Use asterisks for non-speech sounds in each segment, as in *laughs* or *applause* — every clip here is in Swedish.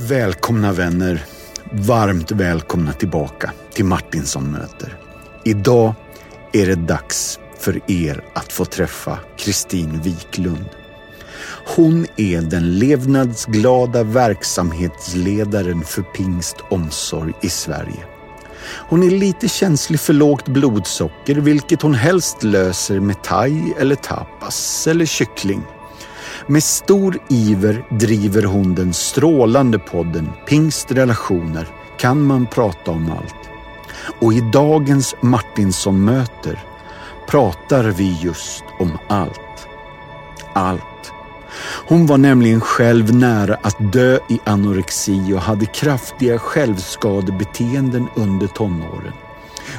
Välkomna vänner. Varmt välkomna tillbaka till Martinsson möter. Idag är det dags för er att få träffa Kristin Wiklund. Hon är den levnadsglada verksamhetsledaren för Pingst Omsorg i Sverige. Hon är lite känslig för lågt blodsocker, vilket hon helst löser med thai eller tapas eller kyckling. Med stor iver driver hon den strålande podden Pingstrelationer kan man prata om allt. Och i dagens Martinsson-möter pratar vi just om allt. Allt. Hon var nämligen själv nära att dö i anorexi och hade kraftiga självskadebeteenden under tonåren.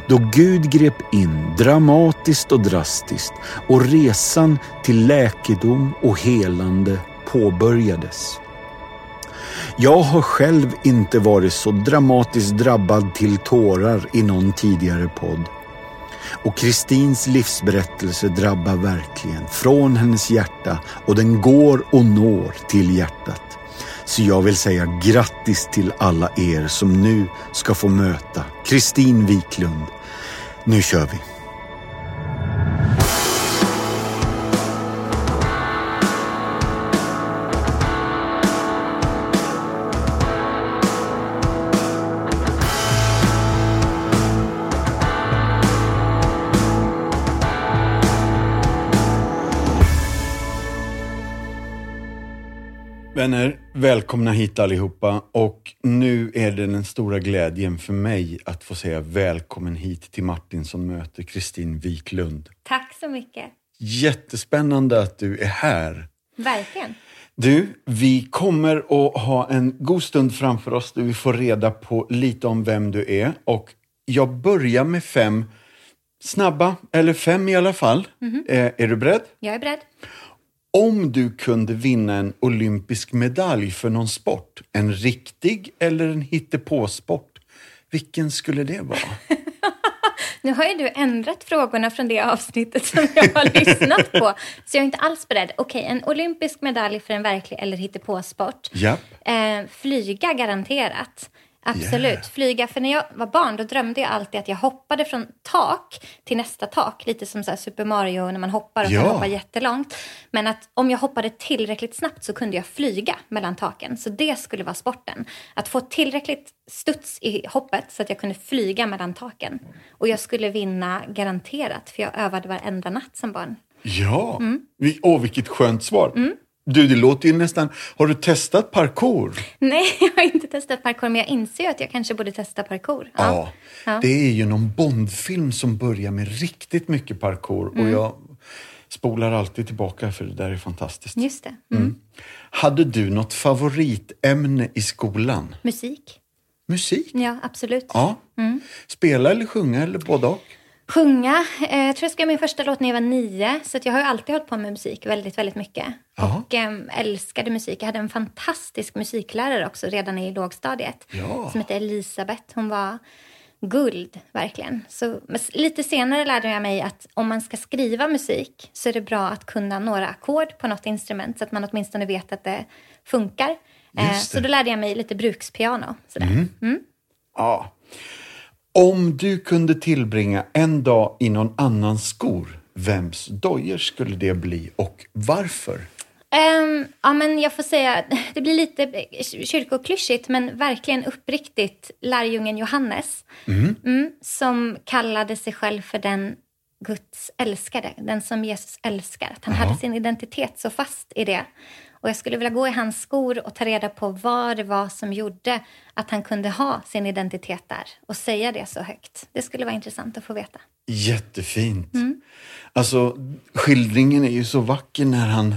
Då Gud grep in dramatiskt och drastiskt och resan till läkedom och helande påbörjades. Jag har själv inte varit så dramatiskt drabbad till tårar i någon tidigare podd. Och Kristins livsberättelse drabbar verkligen från hennes hjärta och den går och når till hjärtat. Så jag vill säga grattis till alla er som nu ska få möta Kristin Wiklund. Nu kör vi! Vänner, välkomna hit allihopa och nu är det den stora glädjen för mig att få säga välkommen hit till Martin som möter Kristin Wiklund. Tack så mycket. Jättespännande att du är här. Verkligen. Du, vi kommer att ha en god stund framför oss där vi får reda på lite om vem du är och jag börjar med fem snabba, eller fem i alla fall. Mhm. Eh, är du beredd? Jag är beredd. Om du kunde vinna en olympisk medalj för någon sport, en riktig eller en hittepåsport, vilken skulle det vara? *laughs* Nu har ju du ändrat frågorna från det avsnittet som jag har lyssnat på. Så jag är inte alls beredd. Okej, en olympisk medalj för en verklig eller hittepåsport. Japp. Eh, flyga garanterat. Absolut. Yeah. Flyga. För när jag var barn då drömde jag alltid att jag hoppade från tak till nästa tak. Lite som så här Super Mario när man hoppar och Ja. kan hoppa jättelångt. Men att om jag hoppade tillräckligt snabbt så kunde jag flyga mellan taken. Så det skulle vara sporten. Att få tillräckligt studs i hoppet så att jag kunde flyga mellan taken. Och jag skulle vinna garanterat för jag övade varenda natt som barn. Ja, Mm. Vi, åh vilket skönt svar. Du, det låter ju nästan... Har du testat parkour? Nej, *laughs* jag har inte testat parkour men jag inser ju att jag kanske borde testa parkour. Ja. Ja. Det är ju någon Bondfilm som börjar med riktigt mycket parkour Mm. och jag spolar alltid tillbaka för det där är fantastiskt. Just det. Mm. Hade du något favoritämne i skolan? Musik. Musik? Ja, absolut. Ja. Mm. Spela eller sjunga eller både och? Sjunga. Eh, jag tror jag skrev min första låt när jag var nio. Så jag har ju alltid hållit på med musik väldigt, väldigt mycket. Ja. Och eh, älskade musik. Jag hade en fantastisk musiklärare också redan i lågstadiet. Ja. Som hette Elisabeth. Hon var guld, verkligen. Så, lite senare lärde jag mig att om man ska skriva musik så är det bra att kunna några ackord på något instrument så att man åtminstone vet att det funkar. Eh, det. så då lärde jag mig lite brukspiano. Sådär. Mm. Ja. Om du kunde tillbringa en dag i någon annans skor, vems dojor skulle det bli och varför? Ehm, ja, men jag får säga, *laughs* det blir lite kyrkoklyschigt men verkligen uppriktigt lärjungen Johannes. Mm, som kallade sig själv för den Guds älskade, den som Jesus älskar. Att han hade sin identitet så fast i det. Och jag skulle vilja gå i hans skor och ta reda på vad det var som gjorde att han kunde ha sin identitet där och säga det så högt. Det skulle vara intressant att få veta. Jättefint. Alltså, skildringen är ju så vacker när han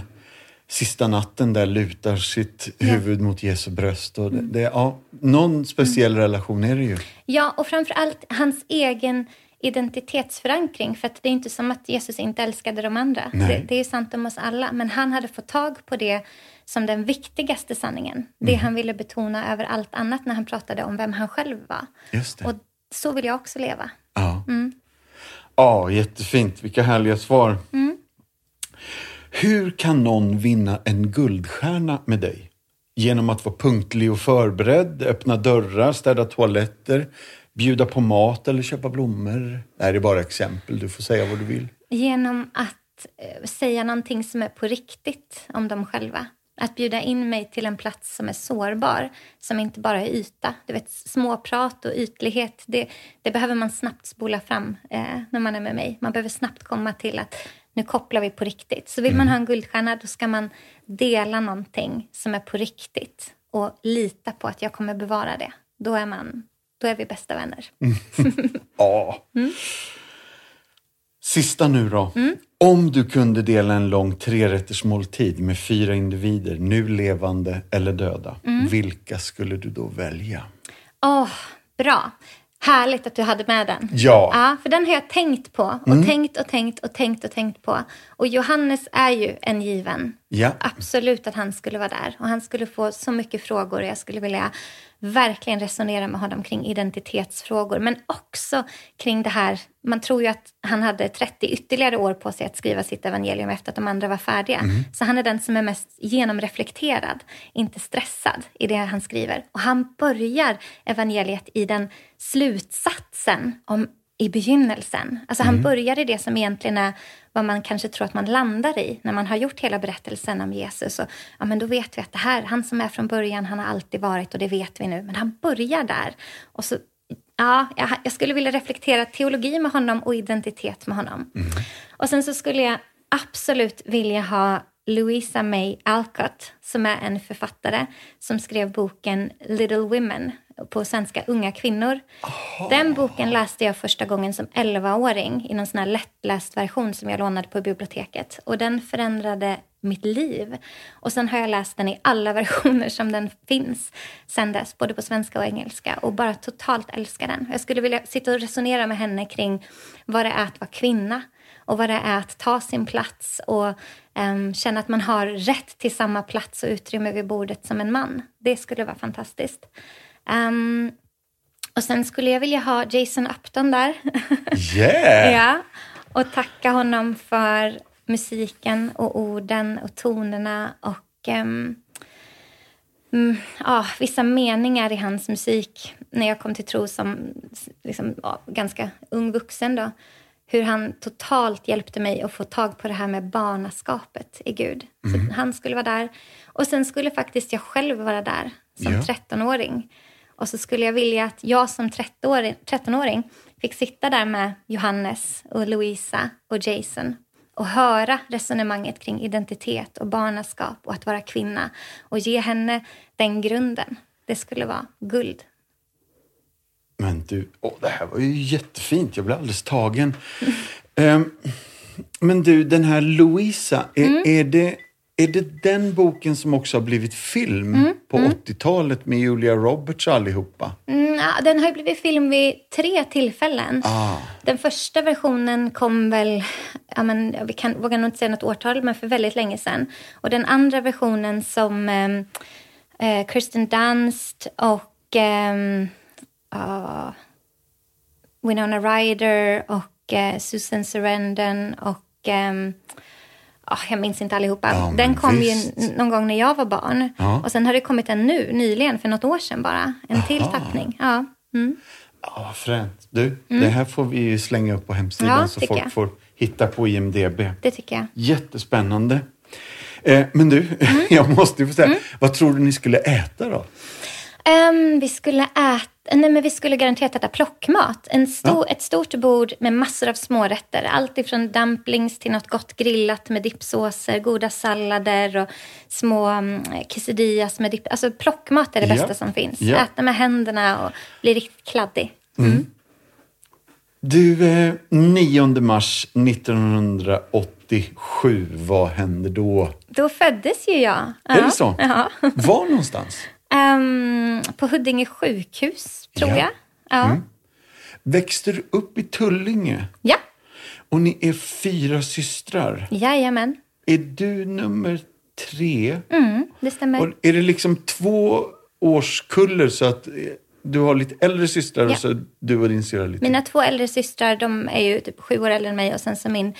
sista natten där lutar sitt huvud mot Jesu bröst. Och det, det, ja, någon speciell relation är det ju. Ja, och framför allt hans egen identitetsförankring. För att det är inte som att Jesus inte älskade de andra. Det, det är sant om oss alla. Men han hade fått tag på det som den viktigaste sanningen. Det han ville betona över allt annat när han pratade om vem han själv var. Och så vill jag också leva. Ja. ja, jättefint. Vilka härliga svar. Hur kan någon vinna en guldstjärna med dig? genom att vara punktlig och förberedd, öppna dörrar, städa toaletter, bjuda på mat eller köpa blommor. Det här är bara exempel, du får säga vad du vill. Genom att eh, säga någonting som är på riktigt om dem själva. Att bjuda in mig till en plats som är sårbar, som inte bara är yta. Du vet, småprat och ytlighet, det, det behöver man snabbt spola fram eh, när man är med mig. Man behöver snabbt komma till att nu kopplar vi på riktigt. Så vill man ha en guldstjärna, då ska man dela någonting som är på riktigt och lita på att jag kommer bevara det. Då är, man, då är vi bästa vänner. *laughs* Ja. Sista nu då. Om du kunde dela en lång trerättersmåltid med fyra individer, nu levande eller döda, vilka skulle du då välja? Åh, bra. Härligt att du hade med den. Ja. ja för den har jag tänkt på och tänkt och tänkt och tänkt och tänkt på. Och Johannes är ju en given. Ja. Absolut att han skulle vara där. Och han skulle få så mycket frågor och jag skulle vilja verkligen resonera med honom kring identitetsfrågor. Men också kring det här, man tror ju att han hade 30 ytterligare år på sig att skriva sitt evangelium efter att de andra var färdiga. Så han är den som är mest genomreflekterad, inte stressad i det han skriver. Och han börjar evangeliet i den slutsatsen om i begynnelsen. Alltså han börjar i det som egentligen är vad man kanske tror att man landar i när man har gjort hela berättelsen om Jesus. Och, ja, men då vet vi att det här, han som är från början, han har alltid varit och det vet vi nu. Men han börjar där. Och så, ja, jag, jag skulle vilja reflektera teologi med honom och identitet med honom. Och sen så skulle jag absolut vilja ha Louisa May Alcott som är en författare som skrev boken Little Women på svenska Unga kvinnor. Den boken läste jag första gången som 11-åring i någon sån här lättläst version som jag lånade på biblioteket. Och den förändrade mitt liv. Och sen har jag läst den i alla *laughs* versioner som den finns sen dess, både på svenska och engelska. Och bara totalt älskar den. Jag skulle vilja sitta och resonera med henne kring vad det är att vara kvinna och vad det är att ta sin plats och um, känna att man har rätt till samma plats och utrymme vid bordet som en man. Det skulle vara fantastiskt. Um, och sen skulle jag vilja ha Jason Upton där. *laughs* Yeah! ja, och tacka honom för musiken och orden och tonerna och um, mm, ja, vissa meningar i hans musik när jag kom till tro som liksom, ja, ganska ung vuxen. Då, hur han totalt hjälpte mig att få tag på det här med barnaskapet i Gud. Så han skulle vara där. Och sen skulle faktiskt jag själv vara där som Ja. 13-åring. Och så skulle jag vilja att jag som 13-åring 13-åring fick sitta där med Johannes och Louisa och Jason och höra resonemanget kring identitet och barnaskap och att vara kvinna och ge henne den grunden. Det skulle vara guld. Men du, åh, det här var ju jättefint. Jag blev alldeles tagen. Ehm, men du, den här Louisa, är, Mm. är, det, är det den boken som också har blivit film Mm, på 80-talet med Julia Roberts och allihopa? Mm, den har ju blivit film vid tre tillfällen. Ah. Den första versionen kom väl, ja, men, vi kan, vågar nog inte säga något årtal, men för väldigt länge sedan. Och den andra versionen som ehm, eh, Kirsten Dunst och ehm, ja, Winona Ryder och eh, Susan Sarandon och ehm, ja, jag minns inte allihopa. Ja, den kom visst. ju någon gång när jag var barn. Ja. Och sen har det kommit en nu, nyligen, för något år sedan bara. En till Aha. tappning. Ja. Mm. Ja, fränt. Du, det här får vi ju slänga upp på hemsidan Ja, så folk jag. får hitta på IMDB. Det tycker jag. Jättespännande. Eh, men du, Mm. *laughs* jag måste ju få säga, vad tror du ni skulle äta då? Ehm, vi skulle äta, nej men vi skulle garanterat äta plockmat. En stor, Ett stort bord med massor av smårätter. Allt ifrån dumplings till något gott grillat med dippsåser, goda sallader och små um, quesadillas med dipp. Alltså plockmat är det Ja. bästa som finns. Ja. Äta med händerna och bli riktigt kladdig. Du, eh, 9 mars 1987, vad hände då? Då föddes ju jag. Är det så? Ja. Var någonstans? Ehm, på Huddinge sjukhus, tror Ja. jag. Ja. Växte du upp i Tullinge? ja, Och ni är fyra systrar. jajamän. Är du nummer tre? Mm, det stämmer. Och är det liksom två årskullar så att eh, du har lite äldre systrar Ja. och så du och din syrra lite... Mina två äldre systrar de är ju typ sju år äldre än mig och sen så min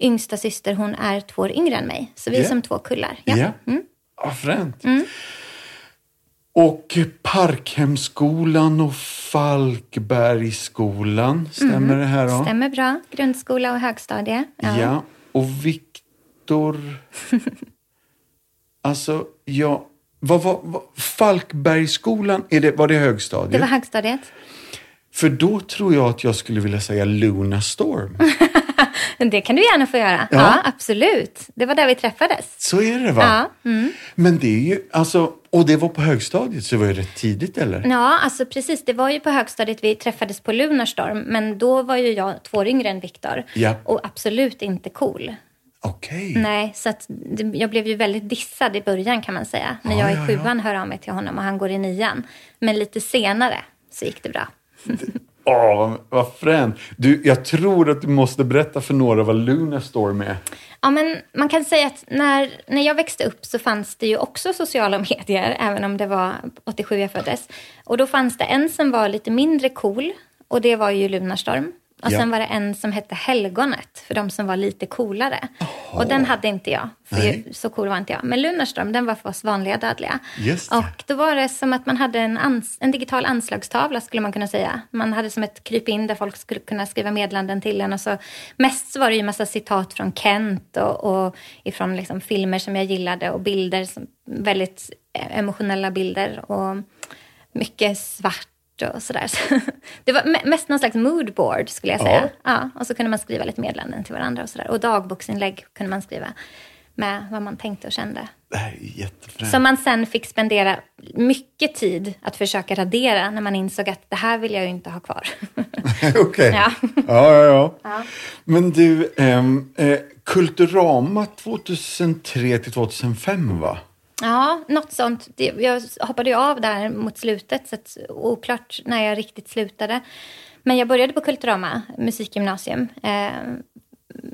yngsta syster hon är två år yngre än mig. Så vi är Ja. som två kullar. Ja. Ja. Mm. Ja, fränt. Och Parkhemskolan och Falkbergsskolan, stämmer mm, det här då? Stämmer bra. Grundskola och högstadie. Ja, ja och Viktor... *laughs* alltså, ja... Vad var, vad, Falkbergsskolan, är det, var det högstadiet? Det var högstadiet. För då tror jag att jag skulle vilja säga Luna Storm. *laughs* det kan du gärna få göra. Ja. ja. absolut. Det var där vi träffades. Så är det va? Ja. Mm. Men det är ju, alltså, och det var på högstadiet, så det var ju rätt tidigt eller? Ja, alltså precis. Det var ju på högstadiet vi träffades på Lunarstorm. Men då var ju jag två år yngre än Viktor. Ja. Och absolut inte cool. Okej. Okay. Nej, så att jag blev ju väldigt dissad i början kan man säga. När jag i sjuan hör av mig till honom och han går i nian. Men lite senare så gick det bra. Åh, oh, vad fränt. Du, jag tror att du måste berätta för några vad Lunarstorm är. Ja, men man kan säga att när, när jag växte upp så fanns det ju också sociala *laughs* medier, även om det var 87 jag föddes. Och då fanns det en som var lite mindre cool och det var ju Lunarstorm. Och ja. sen var det en som hette Helgonet, för de som var lite coolare. Oh. Och den hade inte jag, för Nej. så cool var inte jag. Men Lunarstorm, den var för oss vanliga dödliga. Just och då var det som att man hade en, ans en digital anslagstavla, skulle man kunna säga. Man hade som ett kryp in där folk skulle kunna skriva meddelanden till en. Och så, mest så var det ju massa citat från Kent och, och ifrån liksom filmer som jag gillade och bilder, som, väldigt emotionella bilder. Och mycket svart och sådär. *laughs* det var mest någon slags moodboard skulle jag säga. Ja. ja. och så kunde man skriva lite meddelanden till varandra och sådär. Och dagboksinlägg kunde man skriva med vad man tänkte och kände. Det här är jättefränt. Som man sen fick spendera mycket tid att försöka radera när man insåg att det här vill jag ju inte ha kvar. *laughs* Okej. Okay. Ja. Ja, ja, ja, ja. Men du, ähm, eh, Kulturama 2003 till 2005 va? Ja, något sånt. Jag hoppade ju av där mot slutet, så att, oklart när jag riktigt slutade. Men jag började på Kulturama musikgymnasium. Eh,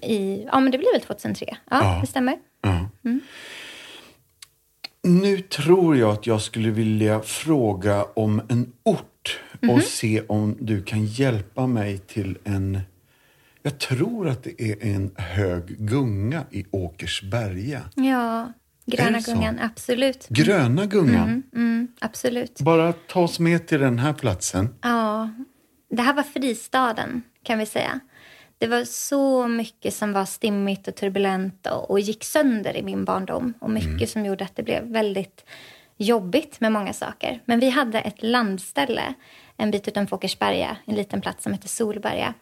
i, ja, men det blev väl 2003. Ja, ja. det stämmer. Ja. Mm. Nu tror jag att jag skulle vilja fråga om en ort och mm -hmm. se om du kan hjälpa mig till en... Jag tror att det är en hög gunga i Åkersberga. Ja, Gröna gungan, absolut. Gröna gungan? Mm, mm, absolut. Bara ta oss med till den här platsen. Ja, det här var fristaden kan vi säga. Det var så mycket som var stimmigt och turbulent och, och gick sönder i min barndom. Och mycket mm. som gjorde att det blev väldigt jobbigt med många saker. Men vi hade ett landställe en bit utanför Åkersberga, en liten plats som heter Solberga.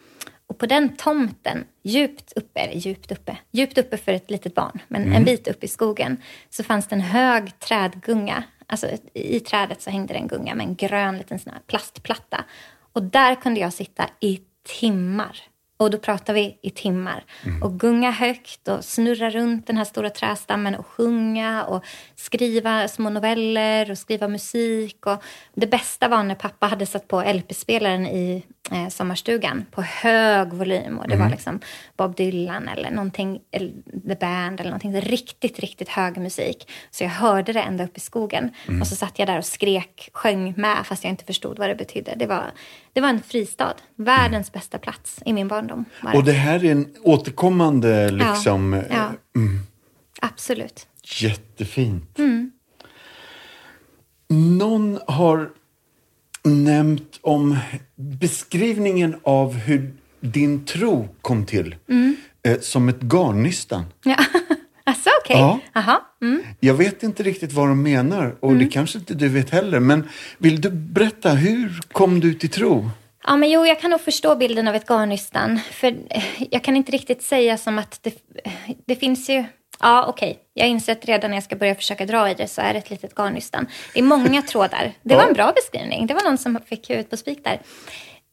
Och på den tomten, djupt uppe, eller djupt uppe, djupt uppe för ett litet barn, men mm. en bit upp i skogen, så fanns det en hög trädgunga. Alltså i trädet så hängde det en gunga med en grön liten sån plastplatta. Och där kunde jag sitta i timmar och då pratar vi i timmar. Mm. Och gunga högt och snurra runt den här stora trästammen och sjunga och skriva små noveller och skriva musik. Och det bästa var när pappa hade satt på LP-spelaren i eh, sommarstugan på hög volym. Och det mm. var liksom Bob Dylan eller någonting, eller The Band eller någonting. Riktigt, riktigt hög musik. Så jag hörde det ända upp i skogen. Mm. Och så satt jag där och skrek, sjöng med fast jag inte förstod vad det betydde. Det var, det var en fristad. Världens mm. bästa plats i min barndom. Och det här är en återkommande liksom... Ja, ja. Mm. Absolut. Jättefint. Mm. Någon har nämnt om beskrivningen av hur din tro kom till. Mm. Eh, som ett garnnystan. Ja. *laughs* Alltså, okej. Okay. Ja. Mm. Jag vet inte riktigt vad de menar och mm. det kanske inte du vet heller. Men vill du berätta, hur kom du till tro? Ja, men jo, jag kan nog förstå bilden av ett garnnystan. För eh, jag kan inte riktigt säga som att det, det finns ju... Ja, okej. Okay. Jag har insett redan när jag ska börja försöka dra i det så är det ett litet garnnystan. Det är många trådar. Det var en bra beskrivning. Det var någon som fick huvudet på spik där.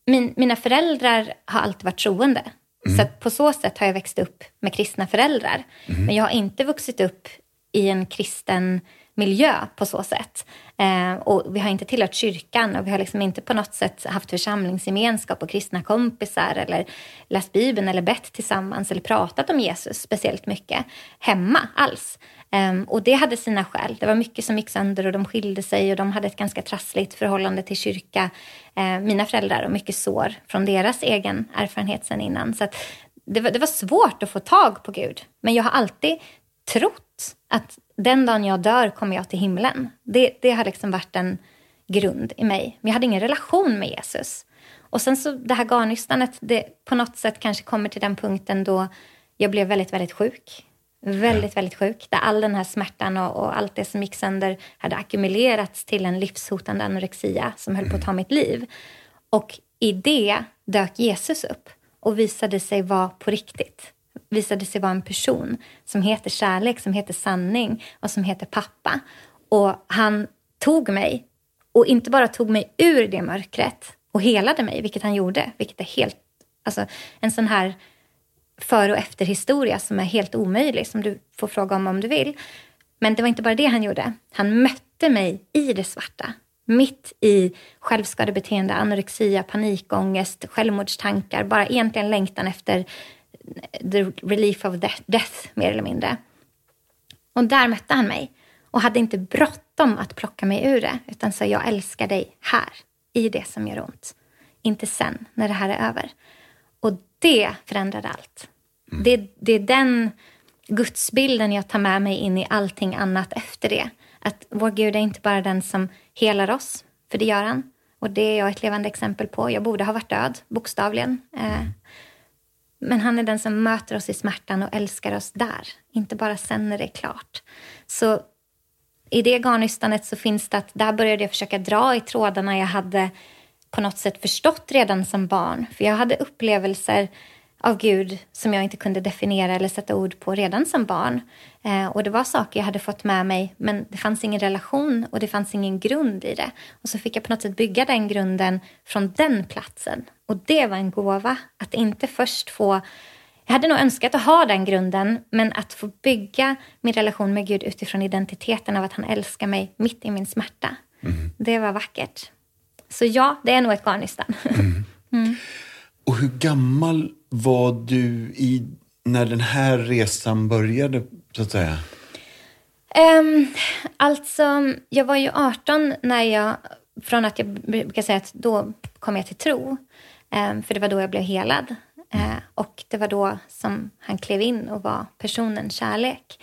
Min, mina föräldrar har alltid varit troende. Mm. Så på så sätt har jag växt upp med kristna föräldrar. Mm. Men jag har inte vuxit upp i en kristen miljö på så sätt. Eh, och vi har inte tillhört kyrkan och vi har liksom inte på något sätt haft församlingsgemenskap och kristna kompisar eller läst Bibeln eller bett tillsammans eller pratat om Jesus speciellt mycket hemma alls. Eh, och det hade sina skäl. Det var mycket som gick sönder och de skilde sig och de hade ett ganska trassligt förhållande till kyrka, eh, mina föräldrar, och mycket sår från deras egen erfarenhet sen innan. Så det var, det var svårt att få tag på Gud. Men jag har alltid trott att den dagen jag dör kommer jag till himlen. Det, det har liksom varit en grund i mig. Men jag hade ingen relation med Jesus. Och sen så det här garnystanet, det på något sätt kanske kommer till den punkten då jag blev väldigt, väldigt sjuk. Väldigt, ja. väldigt sjuk. Där all den här smärtan och, och, allt det som gick sönder hade ackumulerats till en livshotande anorexia som höll på att ta mitt liv. Och i det dök Jesus upp och visade sig vara på riktigt. Visade sig vara en person som heter kärlek, som heter sanning och som heter pappa. Och han tog mig och inte bara tog mig ur det mörkret och helade mig, vilket han gjorde, vilket är helt, alltså en sån här före och efterhistoria som är helt omöjlig, som du får fråga om om du vill. Men det var inte bara det han gjorde. Han mötte mig i det svarta. Mitt i självskadebeteende, anorexia, panikångest, självmordstankar, bara egentligen längtan efter the relief of death, death mer eller mindre. Och där mötte han mig och hade inte bråttom att plocka mig ur det, utan sa jag älskar dig här, i det som gör ont. Inte sen, när det här är över. Och det förändrade allt. Mm. Det, det är den gudsbilden jag tar med mig in i allting annat efter det. Att vår Gud är inte bara den som helar oss, för det gör han. Och det är jag ett levande exempel på. Jag borde ha varit död, bokstavligen. Eh, men han är den som möter oss i smärtan och älskar oss där. Inte bara sen när det är klart. Så i det garnnystanet så finns det att där började jag försöka dra i trådarna jag hade på något sätt förstått redan som barn. För jag hade upplevelser av Gud som jag inte kunde definiera eller sätta ord på redan som barn. Eh, och det var saker jag hade fått med mig, men det fanns ingen relation och det fanns ingen grund i det. Och så fick jag på något sätt bygga den grunden från den platsen. Och det var en gåva, att inte först få jag hade nog önskat att ha den grunden, men att få bygga min relation med Gud utifrån identiteten av att han älskar mig mitt i min smärta. Mm. Det var vackert. Så ja, det är nog ett garnnystan. Mm. *laughs* mm. Och hur gammal var du i, när den här resan började, så att säga? Um, alltså, jag var ju 18 när jag, från att jag brukar säga att då kom jag till tro. Um, för det var då jag blev helad. Uh, och det var då som han klev in och var personen kärlek.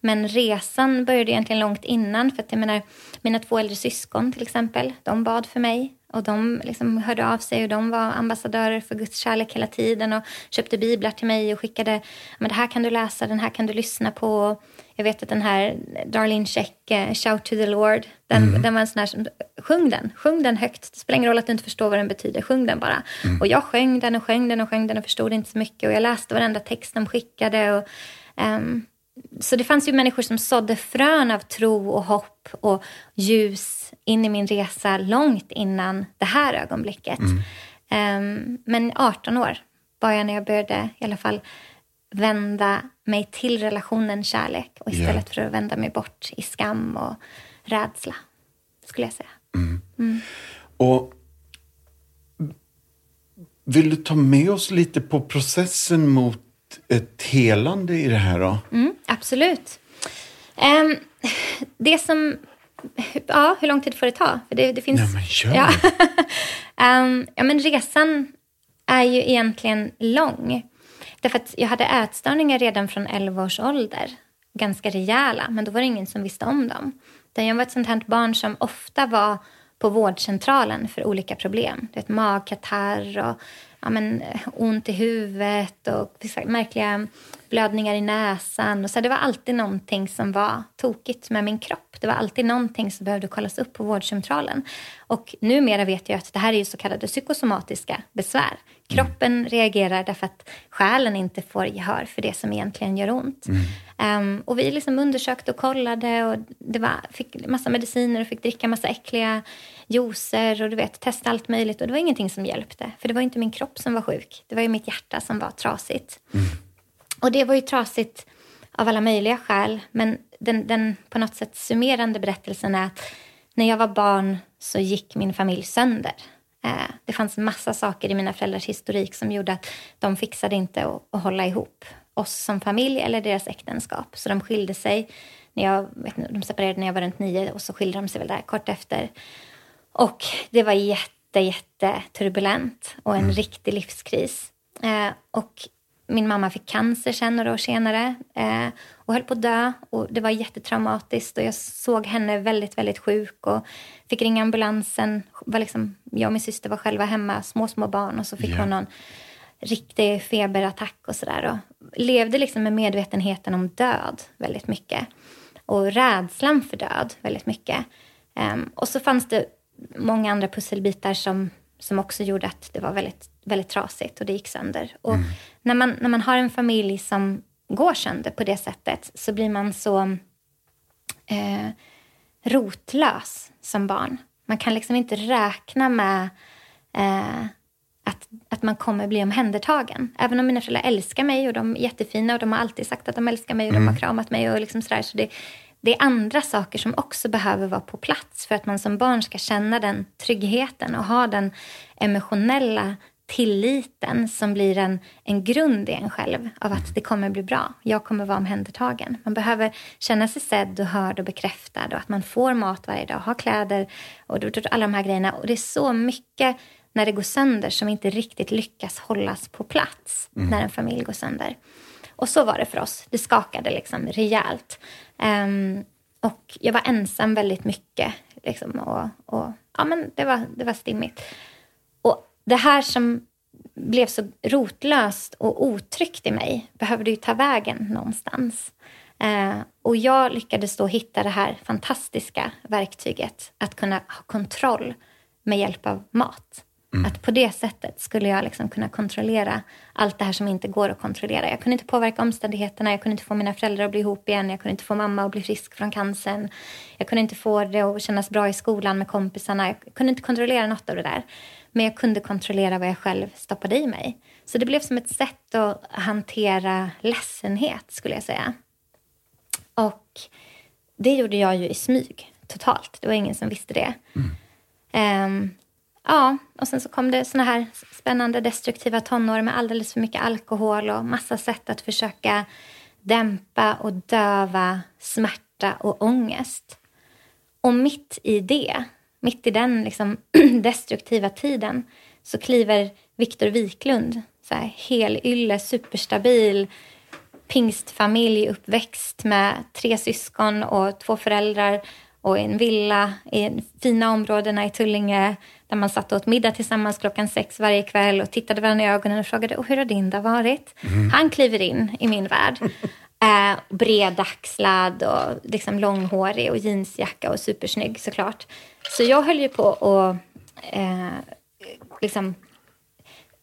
Men resan började egentligen långt innan. För att jag menar, mina två äldre syskon till exempel, de bad för mig. Och de liksom hörde av sig och de var ambassadörer för Guds kärlek hela tiden och köpte biblar till mig och skickade, men det här kan du läsa, den här kan du lyssna på. Jag vet att den här Darlene Check, uh, Shout to the Lord, den, mm. den var en sån här som, sjung den, sjung den högt. Det spelar ingen roll att du inte förstår vad den betyder, sjung den bara. Mm. Och jag sjöng den och sjöng den och sjöng den och förstod inte så mycket och jag läste varenda text de skickade. Och, um, så det fanns ju människor som sådde frön av tro och hopp och ljus in i min resa långt innan det här ögonblicket. Mm. Um, men 18 år var jag när jag började i alla fall vända mig till relationen kärlek och istället yeah. för att vända mig bort i skam och rädsla, skulle jag säga. Mm. Mm. Och vill du ta med oss lite på processen mot ett helande i det här då? Mm, absolut. Um, det som... Ja, hur lång tid får det ta? För det, det finns, Nej, men kör. Ja. um, *laughs* ja, men resan är ju egentligen lång. Därför att jag hade ätstörningar redan från 11 års ålder. Ganska rejäla, men då var det ingen som visste om dem. Jag var ett sånt här barn som ofta var på vårdcentralen för olika problem. Det magkatarr och ja, men, ont i huvudet och märkliga blödningar i näsan. Och så det var alltid någonting som var tokigt med min kropp. Det var alltid någonting som behövde kollas upp på vårdcentralen. Och numera vet jag att det här är så kallade psykosomatiska besvär. Kroppen mm. reagerar därför att själen inte får gehör för det som egentligen gör ont. Mm. Um, och vi liksom undersökte och kollade och det var, fick massa mediciner och fick dricka massa äckliga juicer och du vet, testa allt möjligt. Och det var ingenting som hjälpte. För det var inte min kropp som var sjuk. Det var ju mitt hjärta som var trasigt. Mm. Och det var ju trasigt av alla möjliga skäl. Men den, den på något sätt summerande berättelsen är att när jag var barn så gick min familj sönder. Eh, det fanns massa saker i mina föräldrars historik som gjorde att de fixade inte att, att hålla ihop oss som familj eller deras äktenskap. Så de skilde sig. När jag, vet inte, de separerade när jag var runt nio och så skilde de sig väl där kort efter. Och det var jätte, jätte turbulent och en mm. riktig livskris. Eh, och min mamma fick cancer sen några år senare eh, och höll på att dö. Och det var jättetraumatiskt och jag såg henne väldigt, väldigt sjuk och fick ringa ambulansen. Var liksom, jag och min syster var själva hemma, små, små barn och så fick yeah. hon någon riktig feberattack och sådär. Levde liksom med medvetenheten om död väldigt mycket. Och rädslan för död väldigt mycket. Um, och så fanns det många andra pusselbitar som, som också gjorde att det var väldigt, väldigt trasigt och det gick sönder. Och mm. när, man, när man har en familj som går sönder på det sättet så blir man så eh, rotlös som barn. Man kan liksom inte räkna med eh, att, att man kommer bli omhändertagen. Även om mina föräldrar älskar mig och de är jättefina och de har alltid sagt att de älskar mig och mm. de har mm. kramat mig och liksom sådär. Så det, det är andra saker som också behöver vara på plats för att man som barn ska känna den tryggheten och ha den emotionella tilliten som blir en, en grund i en själv av att det kommer bli bra. Jag kommer vara omhändertagen. Man behöver känna sig sedd och hörd och bekräftad och att man får mat varje dag, har kläder och alla de här grejerna. Och det är så mycket när det går sönder som inte riktigt lyckas hållas på plats mm. när en familj går sönder. Och så var det för oss. Det skakade liksom rejält. Um, och jag var ensam väldigt mycket. Liksom, och, och, ja, men det, var, det var stimmigt. Och det här som blev så rotlöst och otryggt i mig behövde ju ta vägen någonstans. Uh, och jag lyckades då hitta det här fantastiska verktyget att kunna ha kontroll med hjälp av mat. Mm. Att på det sättet skulle jag liksom kunna kontrollera allt det här som inte går att kontrollera. Jag kunde inte påverka omständigheterna, jag kunde inte få mina föräldrar att bli ihop igen, jag kunde inte få mamma att bli frisk från cancern. Jag kunde inte få det att kännas bra i skolan med kompisarna. Jag kunde inte kontrollera något av det där. Men jag kunde kontrollera vad jag själv stoppade i mig. Så det blev som ett sätt att hantera ledsenhet, skulle jag säga. Och det gjorde jag ju i smyg, totalt. Det var ingen som visste det. Mm. Um, Ja, och sen så kom det såna här spännande destruktiva tonår med alldeles för mycket alkohol och massa sätt att försöka dämpa och döva smärta och ångest. Och mitt i det, mitt i den liksom *clears throat* destruktiva tiden, så kliver Viktor Wiklund, så här, helylle, superstabil, pingstfamilj, uppväxt med tre syskon och två föräldrar och en villa i fina områdena i Tullinge där man satt och åt middag tillsammans klockan sex varje kväll och tittade varandra i ögonen och frågade hur har din dag varit? Mm. Han kliver in i min värld. *laughs* Eh, bredaxlad och liksom långhårig och jeansjacka och supersnygg såklart. Så jag höll ju på och eh, liksom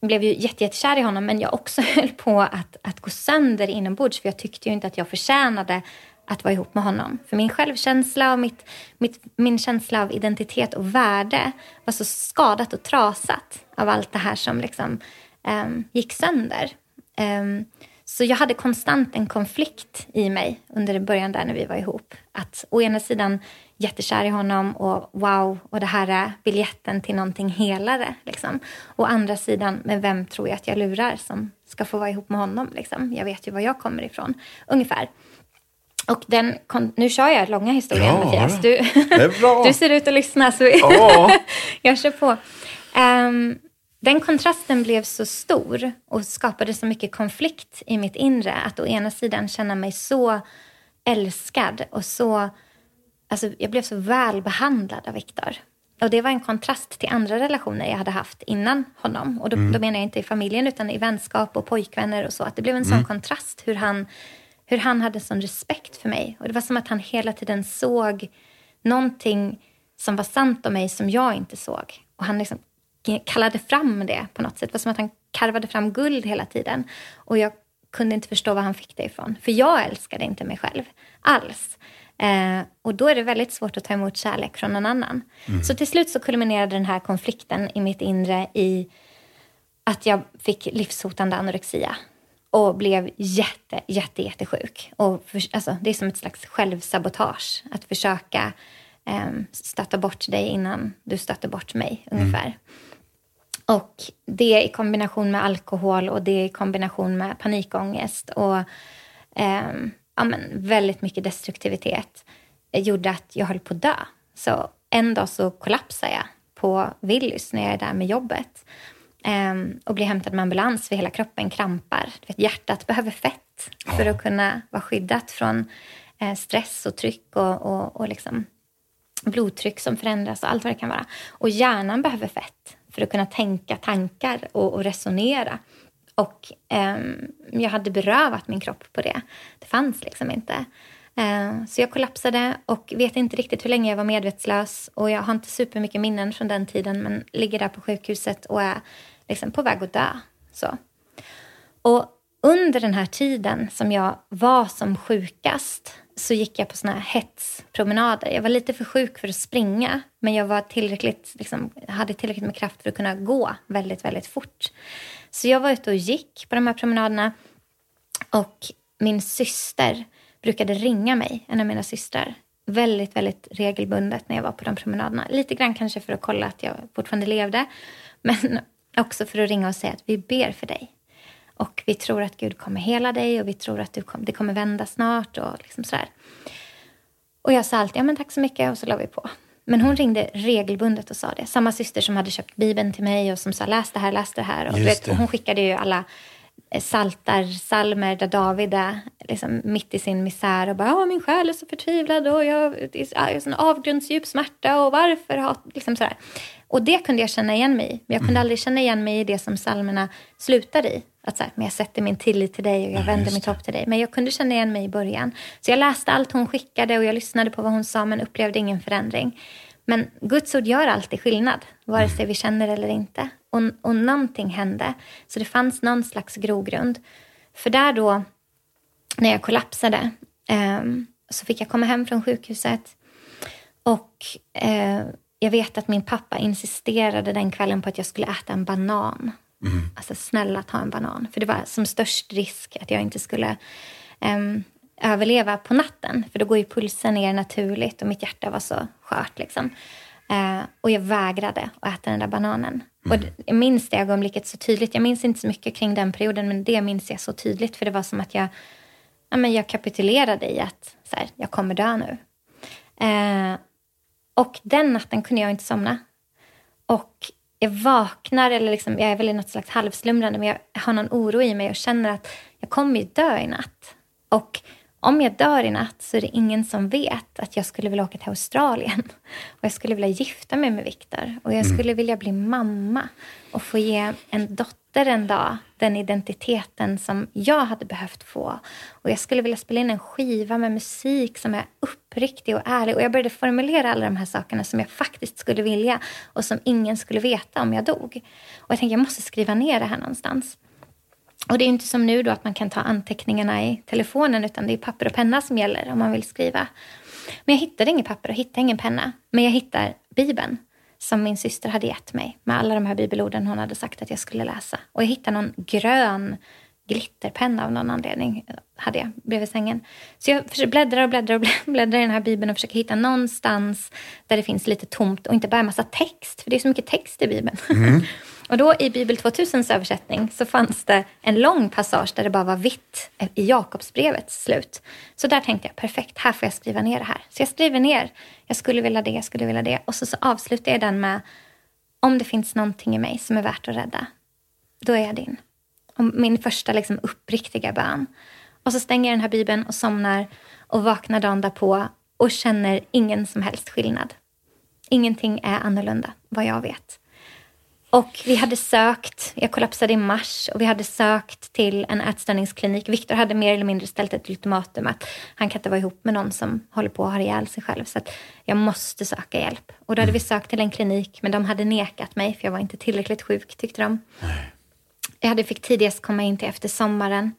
blev ju jättekär i honom men jag också *laughs* höll på att, att gå sönder inombords för jag tyckte ju inte att jag förtjänade att vara ihop med honom. För min självkänsla och mitt, mitt, min känsla av identitet och värde var så skadat och trasat av allt det här som liksom, um, gick sönder. Um, så jag hade konstant en konflikt i mig under början där när vi var ihop. Att å ena sidan jättekär i honom och wow, och det här är biljetten till någonting helare. Liksom. Å andra sidan, men vem tror jag att jag lurar som ska få vara ihop med honom? Liksom? Jag vet ju var jag kommer ifrån, ungefär. Och den, nu kör jag långa historier ja, Mattias. Du, *laughs* du ser ut att lyssna så ja. *laughs* jag kör på. Um, den kontrasten blev så stor och skapade så mycket konflikt i mitt inre att å ena sidan känna mig så älskad och så... Alltså jag blev så väl behandlad av Viktor. Och det var en kontrast till andra relationer jag hade haft innan honom. Och då, mm. då menar jag inte i familjen utan i vänskap och pojkvänner och så. Att det blev en sån mm. kontrast hur han hur han hade sån respekt för mig. Och Det var som att han hela tiden såg någonting som var sant om mig som jag inte såg. Och Han liksom kallade fram det på något sätt. Det var som att han karvade fram guld hela tiden. Och jag kunde inte förstå var han fick det ifrån. För jag älskade inte mig själv alls. Eh, och då är det väldigt svårt att ta emot kärlek från någon annan. Mm. Så till slut så kulminerade den här konflikten i mitt inre i att jag fick livshotande anorexia och blev jätte, jätte, jättesjuk. Och för, alltså, det är som ett slags självsabotage att försöka um, stötta bort dig innan du stöter bort mig, mm. ungefär. Och det i kombination med alkohol och det i kombination med panikångest och um, ja, men väldigt mycket destruktivitet gjorde att jag höll på att dö. Så en dag så kollapsade jag på Willys när jag är där med jobbet Um, och blir hämtad med ambulans för hela kroppen krampar. Vet, hjärtat behöver fett för att kunna vara skyddat från eh, stress och tryck och, och, och liksom blodtryck som förändras och allt vad det kan vara. Och hjärnan behöver fett för att kunna tänka tankar och, och resonera. Och um, jag hade berövat min kropp på det. Det fanns liksom inte. Uh, så jag kollapsade och vet inte riktigt hur länge jag var medvetslös. Och jag har inte supermycket minnen från den tiden men ligger där på sjukhuset och är liksom på väg att dö. Så. Och under den här tiden som jag var som sjukast så gick jag på såna här hetspromenader. Jag var lite för sjuk för att springa men jag var tillräckligt, liksom, hade tillräckligt med kraft för att kunna gå väldigt, väldigt fort. Så jag var ute och gick på de här promenaderna och min syster brukade ringa mig, en av mina systrar, väldigt, väldigt regelbundet när jag var på de promenaderna. Lite grann kanske för att kolla att jag fortfarande levde, men också för att ringa och säga att vi ber för dig. Och vi tror att Gud kommer hela dig och vi tror att du kom, det kommer vända snart och liksom sådär. Och jag sa alltid, ja men tack så mycket och så la vi på. Men hon ringde regelbundet och sa det. Samma syster som hade köpt Bibeln till mig och som sa läs det här, läs det här. Och, vet, och hon skickade ju alla eh, saltar, salmer där David är liksom mitt i sin misär och bara min själ är så förtvivlad och jag har sån avgrundsdjup smärta och varför har... Liksom sådär. Och det kunde jag känna igen mig i. Men jag kunde mm. aldrig känna igen mig i det som salmerna slutar i. Att så här, men jag sätter min tillit till dig och jag ja, vänder mitt hopp till dig. Men jag kunde känna igen mig i början. Så jag läste allt hon skickade och jag lyssnade på vad hon sa men upplevde ingen förändring. Men Guds ord gör alltid skillnad, vare sig vi känner eller inte. Och, och någonting hände. Så det fanns någon slags grogrund. För där då, när jag kollapsade, eh, så fick jag komma hem från sjukhuset. Och eh, jag vet att min pappa insisterade den kvällen på att jag skulle äta en banan. Mm. Alltså snälla ta en banan. För det var som störst risk att jag inte skulle um, överleva på natten. För då går ju pulsen ner naturligt och mitt hjärta var så skört. Liksom. Uh, och jag vägrade att äta den där bananen. Mm. Och jag minns det ögonblicket så tydligt. Jag minns inte så mycket kring den perioden men det minns jag så tydligt. För det var som att jag, ja, men jag kapitulerade i att så här, jag kommer dö nu. Uh, och den natten kunde jag inte somna. Och jag vaknar, eller liksom, jag är väl i något slags halvslumrande, men jag har någon oro i mig och känner att jag kommer ju dö i natt. Och om jag dör i natt så är det ingen som vet att jag skulle vilja åka till Australien. *laughs* Och jag skulle vilja gifta mig med Viktor. Och jag mm. skulle vilja bli mamma och få ge en dotter efter en dag den identiteten som jag hade behövt få. Och jag skulle vilja spela in en skiva med musik som är uppriktig och ärlig. Och jag började formulera alla de här sakerna som jag faktiskt skulle vilja och som ingen skulle veta om jag dog. Och jag tänkte jag måste skriva ner det här någonstans. Och det är inte som nu då att man kan ta anteckningarna i telefonen utan det är papper och penna som gäller om man vill skriva. Men jag hittade inget papper och hittade ingen penna. Men jag hittar Bibeln som min syster hade gett mig med alla de här bibelorden hon hade sagt att jag skulle läsa. Och jag hittade någon grön glitterpenna av någon anledning hade jag bredvid sängen. Så jag bläddrar och bläddrar och bläddrar *laughs* i den här bibeln och försöker hitta någonstans där det finns lite tomt och inte bara en massa text, för det är så mycket text i bibeln. Mm. *laughs* Och då i Bibel 2000s översättning så fanns det en lång passage där det bara var vitt i Jakobsbrevets slut. Så där tänkte jag, perfekt, här får jag skriva ner det här. Så jag skriver ner, jag skulle vilja det, jag skulle vilja det. Och så, så avslutar jag den med, om det finns någonting i mig som är värt att rädda, då är jag din. Och min första liksom uppriktiga bön. Och så stänger jag den här Bibeln och somnar och vaknar dagen därpå och känner ingen som helst skillnad. Ingenting är annorlunda, vad jag vet. Och vi hade sökt, jag kollapsade i mars och vi hade sökt till en ätstörningsklinik. Viktor hade mer eller mindre ställt ett ultimatum att han kan inte vara ihop med någon som håller på att ha ihjäl sig själv. Så att jag måste söka hjälp. Och då hade vi sökt till en klinik men de hade nekat mig för jag var inte tillräckligt sjuk tyckte de. Jag hade fick tidigast komma in till efter sommaren.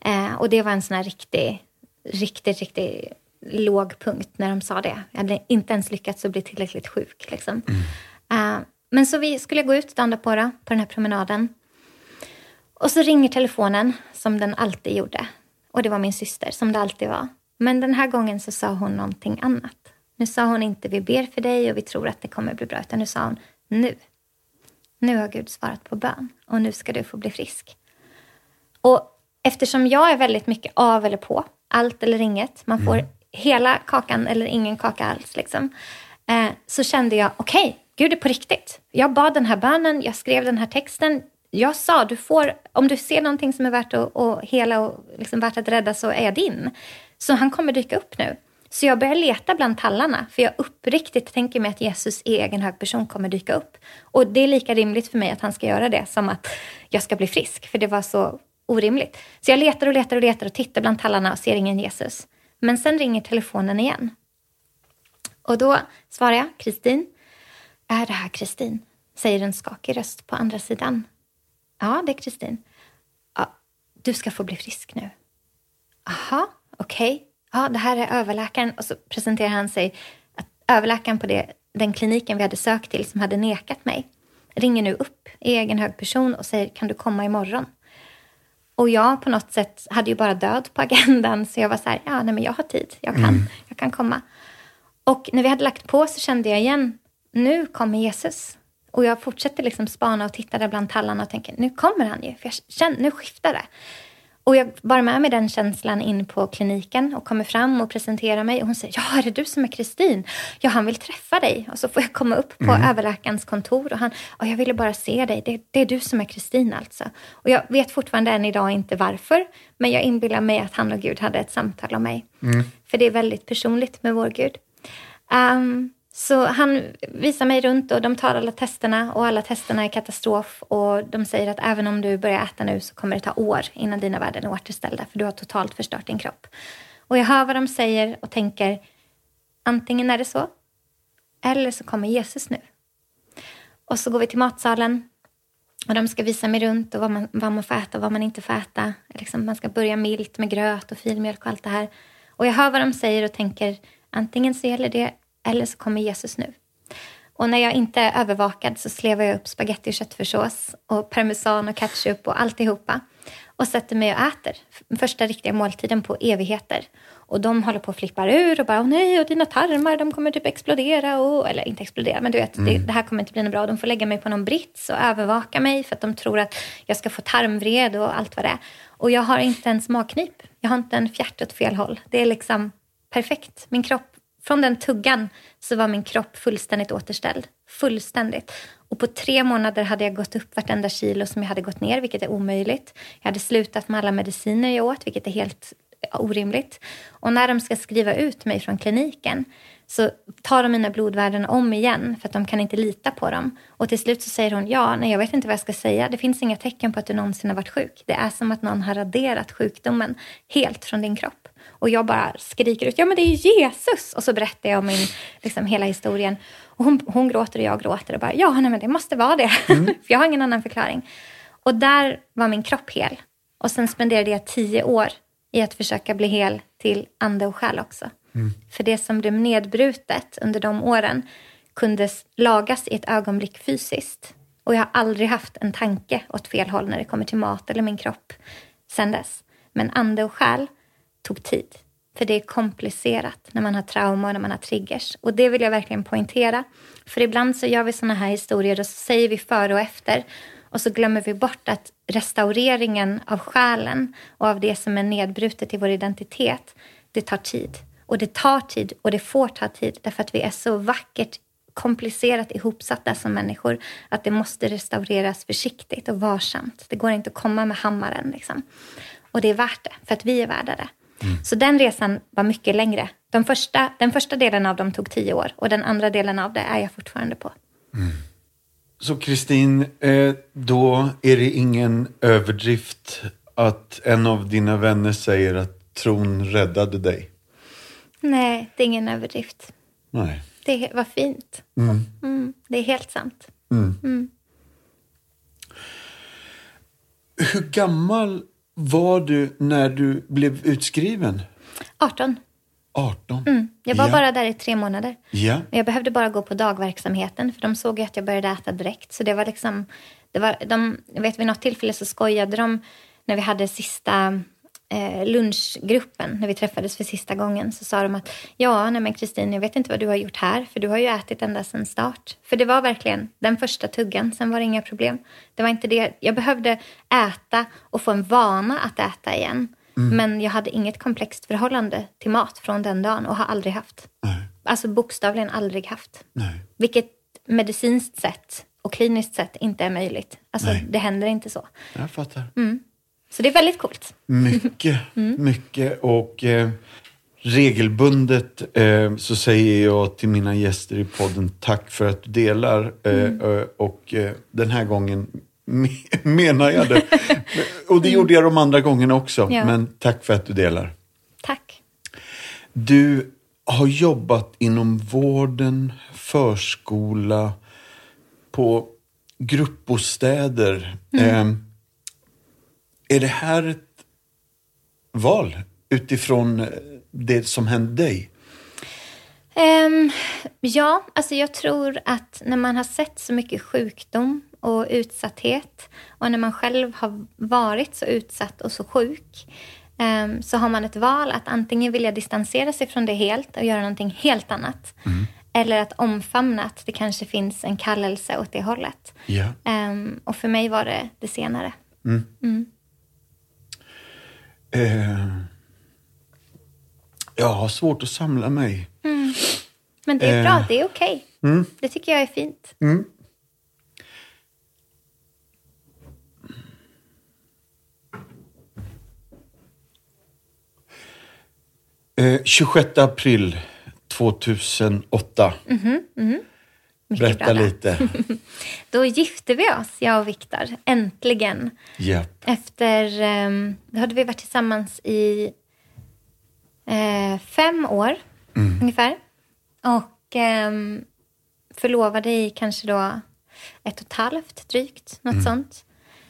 Eh, och det var en sån här riktig, riktigt, riktigt låg punkt när de sa det. Jag hade inte ens lyckats att bli tillräckligt sjuk. Liksom. Mm. Uh, men så vi skulle gå ut dagen på, då, på den här promenaden. Och så ringer telefonen, som den alltid gjorde. Och det var min syster, som det alltid var. Men den här gången så sa hon någonting annat. Nu sa hon inte vi ber för dig och vi tror att det kommer bli bra, utan nu sa hon nu. Nu har Gud svarat på bön och nu ska du få bli frisk. Och eftersom jag är väldigt mycket av eller på, allt eller inget, man får mm. hela kakan eller ingen kaka alls, liksom, eh, så kände jag okej, okay, Gud är på riktigt. Jag bad den här bönen, jag skrev den här texten. Jag sa, du får, om du ser någonting som är värt att, att hela och liksom värt att rädda så är jag din. Så han kommer dyka upp nu. Så jag börjar leta bland tallarna, för jag uppriktigt tänker mig att Jesus i egen hög person kommer dyka upp. Och det är lika rimligt för mig att han ska göra det som att jag ska bli frisk, för det var så orimligt. Så jag letar och letar och letar och tittar bland tallarna och ser ingen Jesus. Men sen ringer telefonen igen. Och då svarar jag, Kristin. Är det här Kristin? Säger en skakig röst på andra sidan. Ja, det är Kristin. Ja, du ska få bli frisk nu. Aha, okej. Okay. Ja, det här är överläkaren. Och så presenterar han sig. Att överläkaren på det, den kliniken vi hade sökt till som hade nekat mig ringer nu upp i egen hög person och säger kan du komma imorgon? Och jag på något sätt hade ju bara död på agendan så jag var så här, ja nej men jag har tid, jag kan, mm. jag kan komma. Och när vi hade lagt på så kände jag igen, nu kommer Jesus. Och jag fortsätter liksom spana och titta där bland tallarna och tänker, nu kommer han ju, för jag känner, nu skiftar det. Och jag bar med mig den känslan in på kliniken och kommer fram och presenterar mig. Och hon säger, ja är det du som är Kristin? Ja, han vill träffa dig. Och så får jag komma upp på mm. överläkarens kontor och han, och jag ville bara se dig. Det, det är du som är Kristin alltså. Och jag vet fortfarande än idag inte varför. Men jag inbillar mig att han och Gud hade ett samtal om mig. Mm. För det är väldigt personligt med vår Gud. Um, så han visar mig runt och de tar alla testerna och alla testerna är katastrof. Och de säger att även om du börjar äta nu så kommer det ta år innan dina värden är återställda för du har totalt förstört din kropp. Och jag hör vad de säger och tänker antingen är det så eller så kommer Jesus nu. Och så går vi till matsalen och de ska visa mig runt och vad man, vad man får äta och vad man inte får äta. Liksom man ska börja milt med gröt och filmjölk och allt det här. Och jag hör vad de säger och tänker antingen så gäller det eller så kommer Jesus nu. Och när jag inte är övervakad så slevar jag upp spaghetti och köttfärssås och parmesan och ketchup och alltihopa och sätter mig och äter första riktiga måltiden på evigheter. Och de håller på att flippa ur och bara, åh nej, och dina tarmar, de kommer typ explodera. Och, eller inte explodera, men du vet, mm. det, det, här kommer inte bli något bra. De får lägga mig på någon brits och övervaka mig för att de tror att jag ska få tarmvred och allt vad det är. Och jag har inte en smakknip. Jag har inte en fjärt åt fel håll. Det är liksom perfekt. Min kropp från den tuggan så var min kropp fullständigt återställd. Fullständigt. Och på tre månader hade jag gått upp vartenda kilo som jag hade gått ner, vilket är omöjligt. Jag hade slutat med alla mediciner jag åt, vilket är helt orimligt. Och när de ska skriva ut mig från kliniken så tar de mina blodvärden om igen för att de kan inte lita på dem. Och till slut så säger hon, ja, nej, jag vet inte vad jag ska säga. Det finns inga tecken på att du någonsin har varit sjuk. Det är som att någon har raderat sjukdomen helt från din kropp. Och jag bara skriker ut, ja men det är Jesus! Och så berättar jag om min, liksom, hela historien. Och hon, hon gråter och jag gråter och bara, ja nej, men det måste vara det. Mm. *laughs* för jag har ingen annan förklaring. Och där var min kropp hel. Och sen spenderade jag tio år i att försöka bli hel till ande och själ också. Mm. För det som blev nedbrutet under de åren kunde lagas i ett ögonblick fysiskt. Och jag har aldrig haft en tanke åt fel håll när det kommer till mat eller min kropp sen dess. Men ande och själ tog tid. För det är komplicerat när man har trauma och när man har triggers. Och det vill jag verkligen poängtera. För ibland så gör vi såna här historier och så säger vi före och efter. Och så glömmer vi bort att restaureringen av själen och av det som är nedbrutet i vår identitet, det tar tid. Och det tar tid och det får ta tid därför att vi är så vackert komplicerat ihopsatta som människor att det måste restaureras försiktigt och varsamt. Det går inte att komma med hammaren. Liksom. Och det är värt det, för att vi är värda det. Mm. Så den resan var mycket längre. De första, den första delen av dem tog tio år och den andra delen av det är jag fortfarande på. Mm. Så Kristin, eh, då är det ingen överdrift att en av dina vänner säger att tron räddade dig? Nej, det är ingen överdrift. Nej. Det var fint. Mm. Mm, det är helt sant. Mm. mm. Hur gammal var du när du blev utskriven? 18. 18? Mm. Jag var ja. bara där i tre månader. Ja. Jag behövde bara gå på dagverksamheten för de såg ju att jag började äta direkt. Så det var liksom, det var, de, vet vid något tillfälle så skojade de när vi hade sista lunchgruppen, när vi träffades för sista gången, så sa de att ja, nej men Kristin, jag vet inte vad du har gjort här, för du har ju ätit ända sedan start. För det var verkligen den första tuggan, sen var det inga problem. Det var inte det. Jag behövde äta och få en vana att äta igen. Mm. Men jag hade inget komplext förhållande till mat från den dagen och har aldrig haft. Nej. Alltså bokstavligen aldrig haft. Nej. Vilket medicinskt sett och kliniskt sett inte är möjligt. Alltså Nej. det händer inte så. Jag fattar. Så det är väldigt coolt. Mycket, *laughs* Mm. mycket. Och eh, regelbundet eh, så säger jag till mina gäster i podden tack för att du delar. Eh, Mm. eh, och eh, den här gången *laughs* me- menar jag det. *laughs* och det gjorde jag de andra gångerna också. Mm. Ja. Men tack för att du delar. Tack. Du har jobbat inom vården, förskola, på gruppbostäder. Eh, är det här ett val utifrån eh, det som hände dig? Ehm, ja, alltså jag tror att när man har sett så mycket sjukdom och utsatthet och när man själv har varit så utsatt och så sjuk ehm, så har man ett val att antingen vilja distansera sig från det helt och göra någonting helt annat. Eller att omfamna att det kanske finns en kallelse åt det hållet. Ja. Ehm, och för mig var det det senare. Eh, jag har svårt att samla mig. Men det är Eh. bra, det är okej. Det tycker jag är fint. Eh, 26 april 2008. Mycket Berätta bra lite. *laughs* Då gifte vi oss, jag och Viktor. Äntligen. Japp. Efter, um, då hade vi varit tillsammans i eh, fem år ungefär. Och um, förlovade i kanske då ett och ett halvt drygt, något sånt.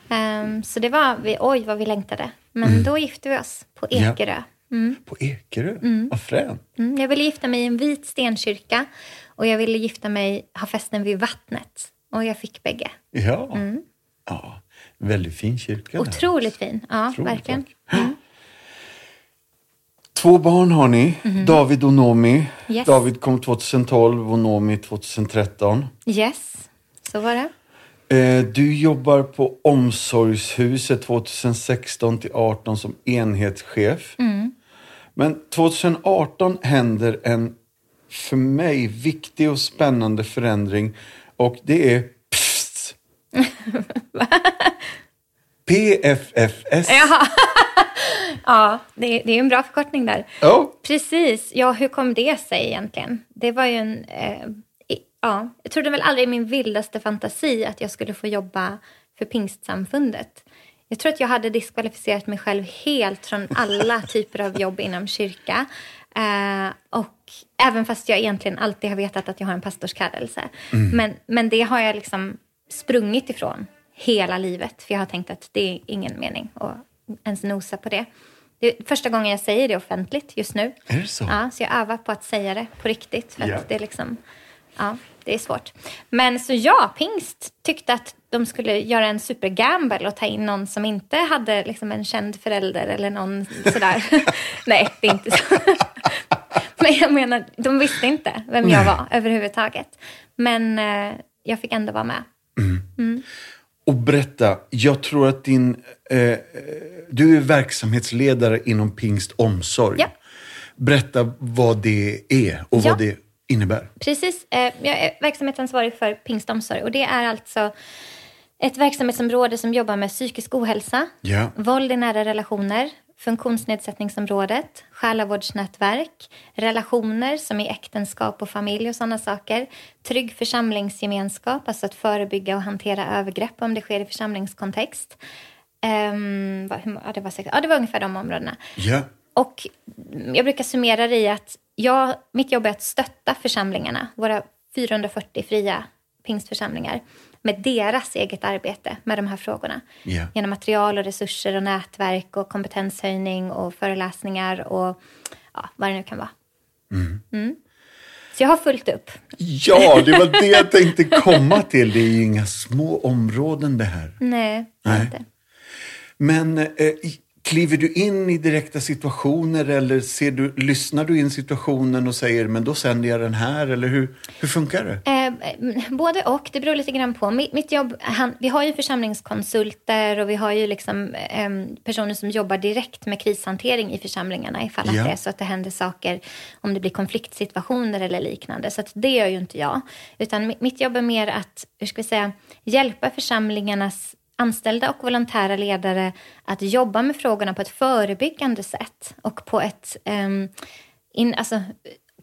Ehm, så det var, vi, oj vad vi längtade. Men då gifte vi oss på Ja. Ekerö. På Ekerö? Vad fränt. Mm, jag ville gifta mig i en vit stenkyrka och jag ville gifta mig, ha festen vid vattnet. Och jag fick bägge. Ja. ja. Väldigt fin kyrka. Otroligt fin, ja Otroligt verkligen. vacker. Två barn har ni, David och Nomi. Yes. David kom 2012 och Nomi 2013. Yes, så var det. Eh, du jobbar på Omsorgshuset 2016 till 18 som enhetschef. Men 2018 händer en för mig viktig och spännande förändring och det är PFS. *laughs* PFFS. *laughs* Ja, det, det är en bra förkortning där. Ja. Precis. Ja, hur kom det sig egentligen? Det var ju en... Eh, ja, jag trodde väl aldrig i min vildaste fantasi att jag skulle få jobba för pingstsamfundet. Jag tror att jag hade diskvalificerat mig själv helt från alla *laughs* typer av jobb inom kyrka. Eh, och även fast jag egentligen alltid har vetat att jag har en pastorskallelse. Men, men det har jag liksom sprungit ifrån hela livet. För jag har tänkt att det är ingen mening att ens nosa på det. Det är första gången jag säger det offentligt just nu. Är det så? Ja, så jag övar på att säga det på riktigt. För att det är liksom, ja, det är svårt. Men så ja, Pingst tyckte att de skulle göra en supergamble och ta in någon som inte hade liksom en känd förälder eller någon sådär. *laughs* Nej, det är inte så. *laughs* Men jag menar, de visste inte vem jag var överhuvudtaget. Men eh, jag fick ändå vara med. Och berätta, jag tror att din... Eh, eh, du är verksamhetsledare inom Pingst Omsorg. Ja. Berätta vad det är och Ja. vad det innebär. Precis. Eh, jag är verksamhetsansvarig för Pingstomsorg och det är alltså ett verksamhetsområde som jobbar med psykisk ohälsa, Ja. våld i nära relationer, funktionsnedsättningsområdet, själavårdsnätverk, relationer som i äktenskap och familj och sådana saker, trygg församlingsgemenskap, alltså att förebygga och hantera övergrepp om det sker i församlingskontext. Um, ja, det var, ja, det var ungefär de områdena. Ja. Och jag brukar summera det i att jag, mitt jobb är att stötta församlingarna, våra 440 fria pingstförsamlingar, med deras eget arbete med de här frågorna. Ja. Genom material och resurser och nätverk och kompetenshöjning och föreläsningar och ja, vad det nu kan vara. Mm. Så jag har fullt upp. Ja, det var det jag tänkte komma till. Det är ju inga små områden det här. Nej, Nej. inte. Men eh, kliver du in i direkta situationer eller ser du, lyssnar du in situationen och säger men då sänder jag den här eller hur, hur funkar det? Eh, både och. Det beror lite grann på. Mitt, mitt jobb, han, vi har ju församlingskonsulter och vi har ju liksom, eh, personer som jobbar direkt med krishantering i församlingarna ifall ja. att det är så att det händer saker, om det blir konfliktsituationer eller liknande. Så det gör ju inte jag. Utan mitt jobb är mer att, hur ska vi säga, hjälpa församlingarnas anställda och volontära ledare att jobba med frågorna på ett förebyggande sätt och på ett um, in, alltså,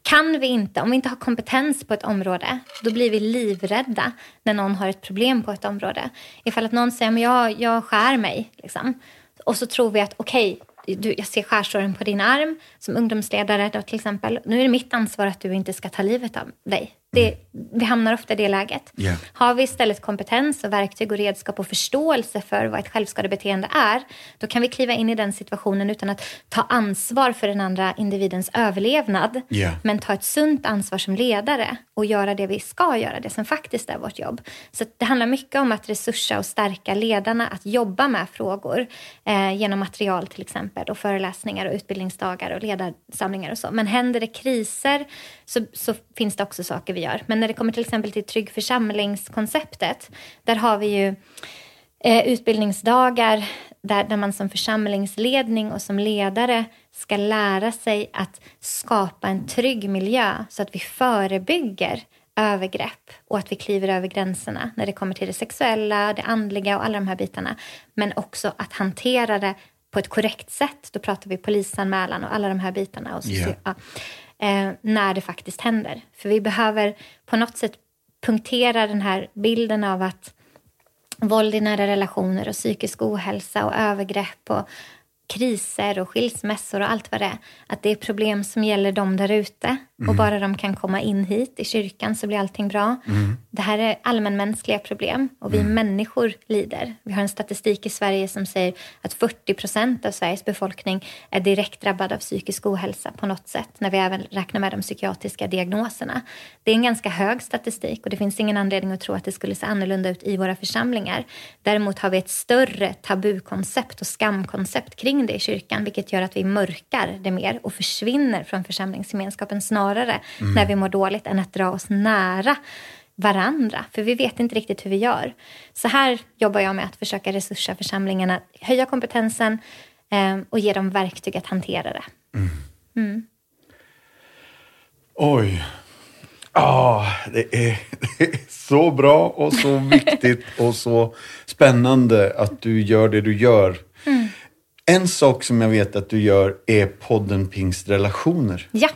kan vi inte, om vi inte har kompetens på ett område, då blir vi livrädda när någon har ett problem på ett område. Ifall att någon säger att jag, jag skär mig, liksom. och så tror vi att okej, okay, jag ser skärsåren på din arm som ungdomsledare då, till exempel. Nu är det mitt ansvar att du inte ska ta livet av dig. Det, vi hamnar ofta i det läget. Yeah. Har vi istället kompetens och verktyg och redskap och förståelse för vad ett självskadebeteende är, då kan vi kliva in i den situationen utan att ta ansvar för den andra individens överlevnad, yeah. men ta ett sunt ansvar som ledare och göra det vi ska göra, det som faktiskt är vårt jobb. Så det handlar mycket om att resursa och stärka ledarna att jobba med frågor eh, genom material till exempel och föreläsningar och utbildningsdagar och ledarsamlingar och så. Men händer det kriser så, så finns det också saker vi gör. Men när det kommer till exempel till Trygg församlingskonceptet, där har vi ju eh, utbildningsdagar där, där man som församlingsledning och som ledare ska lära sig att skapa en trygg miljö så att vi förebygger övergrepp och att vi kliver över gränserna när det kommer till det sexuella, det andliga och alla de här bitarna. Men också att hantera det på ett korrekt sätt. Då pratar vi polisanmälan och alla de här bitarna. Och så, yeah. ja eh, när det faktiskt händer. För vi behöver på något sätt punktera den här bilden av att våld i nära relationer och psykisk ohälsa och övergrepp och kriser och skilsmässor och allt vad det är. Att det är problem som gäller dem där ute. Mm. Och bara de kan komma in hit i kyrkan så blir allting bra. Mm. Det här är allmänmänskliga problem och vi mm. människor lider. Vi har en statistik i Sverige som säger att 40 procent av Sveriges befolkning är direkt drabbad av psykisk ohälsa på något sätt. När vi även räknar med de psykiatriska diagnoserna. Det är en ganska hög statistik och det finns ingen anledning att tro att det skulle se annorlunda ut i våra församlingar. Däremot har vi ett större tabukoncept och skamkoncept kring kring det i kyrkan, vilket gör att vi mörkar det mer och försvinner från församlingsgemenskapen snarare mm. när vi mår dåligt än att dra oss nära varandra, för vi vet inte riktigt hur vi gör. Så här jobbar jag med att försöka resursa församlingarna, höja kompetensen eh, och ge dem verktyg att hantera det. Mm. Mm. Oj. Ah, det, är, *laughs* det är så bra och så viktigt *laughs* och så spännande att du gör det du gör. Mm. En sak som jag vet att du gör är podden Pingstrelationer. Ja.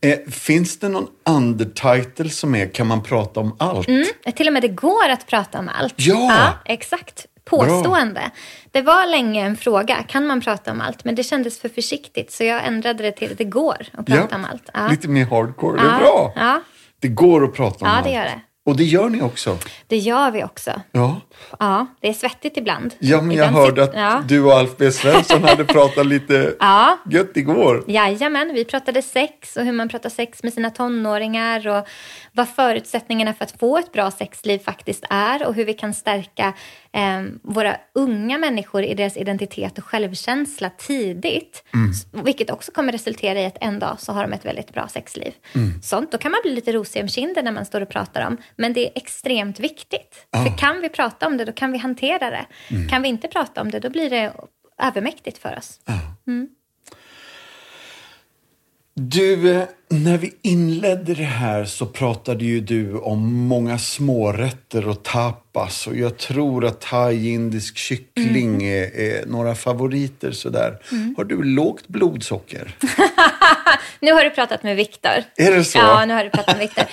Eh, finns det någon undertitle som är Kan man prata om allt? Mm, till och med det går att prata om allt. Ja! ja exakt. Påstående. Bra. Det var länge en fråga, kan man prata om allt? Men det kändes för försiktigt så jag ändrade det till det går att prata ja, om allt. Ja. Lite mer hardcore, det är bra. Ja. Det går att prata om allt. Ja, det gör det. Och det gör ni också? Det gör vi också. Ja. Ja, det är svettigt ibland. Ja, men jag hörde att ja. du och Alf B. Svensson hade pratat lite *laughs* ja. gött igår. Jajamän, vi pratade sex och hur man pratar sex med sina tonåringar och vad förutsättningarna för att få ett bra sexliv faktiskt är och hur vi kan stärka eh, våra unga människor i deras identitet och självkänsla tidigt. Mm. Vilket också kommer resultera i att en dag så har de ett väldigt bra sexliv. Mm. Sånt, då kan man bli lite rosig om kinden när man står och pratar om. Men det är extremt viktigt. Ah. För kan vi prata om det, då kan vi hantera det. Mm. Kan vi inte prata om det, då blir det övermäktigt för oss. Ah. Du, när vi inledde det här så pratade ju du om många smårätter och tapas och jag tror att thai, indisk kyckling mm. är, är, några favoriter sådär. Mm. Har du lågt blodsocker? *laughs* nu har du pratat med Viktor. Är det så? Ja, nu har du pratat med Viktor.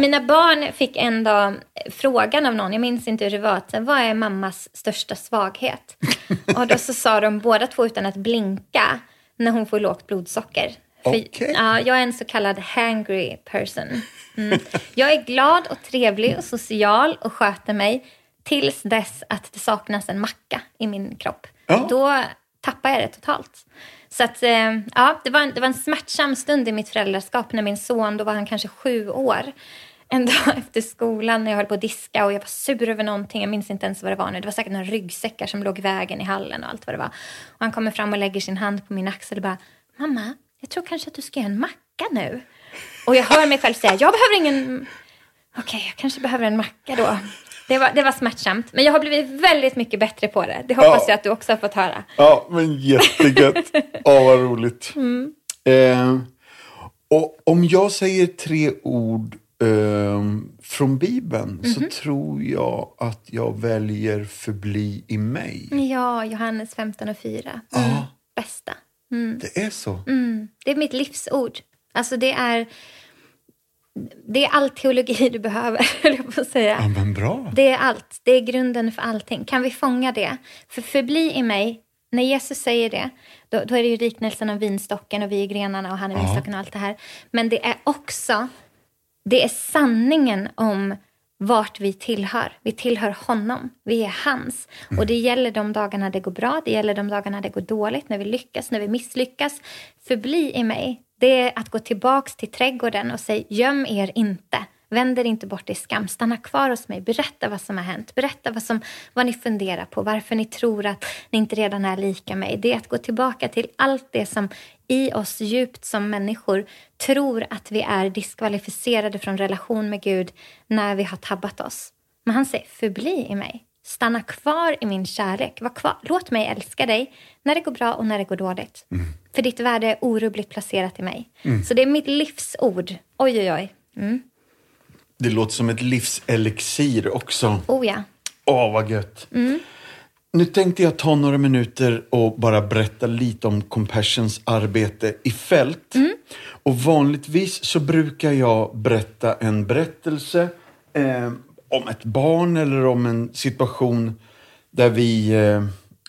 Mina barn fick en dag frågan av någon, jag minns inte hur det var, vad är mammas största svaghet? *laughs* och då så sa de båda två utan att blinka när hon får lågt blodsocker. För, okay. ja, jag är en så kallad hangry person. Mm. Jag är glad och trevlig och social och sköter mig tills dess att det saknas en macka i min kropp. Ja. Då tappar jag det totalt. Så att, eh, ja, det var, en, det var en smärtsam stund i mitt föräldraskap när min son, då var han kanske sju år, en dag *laughs* efter skolan när jag höll på att diska och jag var sur över någonting. Jag minns inte ens vad det var nu. Det var säkert några ryggsäckar som låg i vägen i hallen och allt vad det var. Och han kommer fram och lägger sin hand på min axel och bara, mamma, jag tror kanske att du ska göra en macka nu. Och jag hör mig själv säga, jag behöver ingen... Okej, okay, jag kanske behöver en macka då. Det var, det var smärtsamt, men jag har blivit väldigt mycket bättre på det. Det hoppas ja. jag att du också har fått höra. Ja, men jättegött. *laughs* Ja, vad roligt. Mm. Eh, och om jag säger tre ord eh, från Bibeln mm -hmm. så mhm. tror jag att jag väljer förbli i mig. Ja, Johannes 15 och 4. Mm. Ja. Bästa. Mm. Det är så? Mm. Det är mitt livsord. Alltså det är det är all teologi du behöver, *laughs* jag på att säga. Ja, men bra. Det är allt. Det är grunden för allting. Kan vi fånga det? För förbli i mig, när Jesus säger det, då, då är det ju liknelsen om vinstocken och vi är grenarna och han är ja. vinstocken och allt det här. Men det är också, det är sanningen om vart vi tillhör. Vi tillhör honom. Vi är hans. Mm. Och det gäller de dagarna det går bra, det gäller de dagarna det går dåligt, när vi lyckas, när vi misslyckas. Förbli i mig. Det är att gå tillbaks till trädgården och säga göm er inte. Vänd er inte bort i skam. Stanna kvar hos mig. Berätta vad som har hänt. Berätta vad, som, vad ni funderar på. Varför ni tror att ni inte redan är lika mig. Det är att gå tillbaka till allt det som i oss djupt som människor tror att vi är diskvalificerade från relation med Gud när vi har tabbat oss. Men han säger förbli i mig. Stanna kvar i min kärlek. Var kvar. Låt mig älska dig när det går bra och när det går dåligt. Mm. För ditt värde är orubbligt placerat i mig. Mm. Så det är mitt livsord. Oj, oj, oj. Mm. Det låter som ett livselixir också. Oh ja. Åh, vad gött. Mm. Nu tänkte jag ta några minuter och bara berätta lite om Compassions arbete i fält. Mm. Och vanligtvis så brukar jag berätta en berättelse eh, om ett barn eller om en situation där vi eh,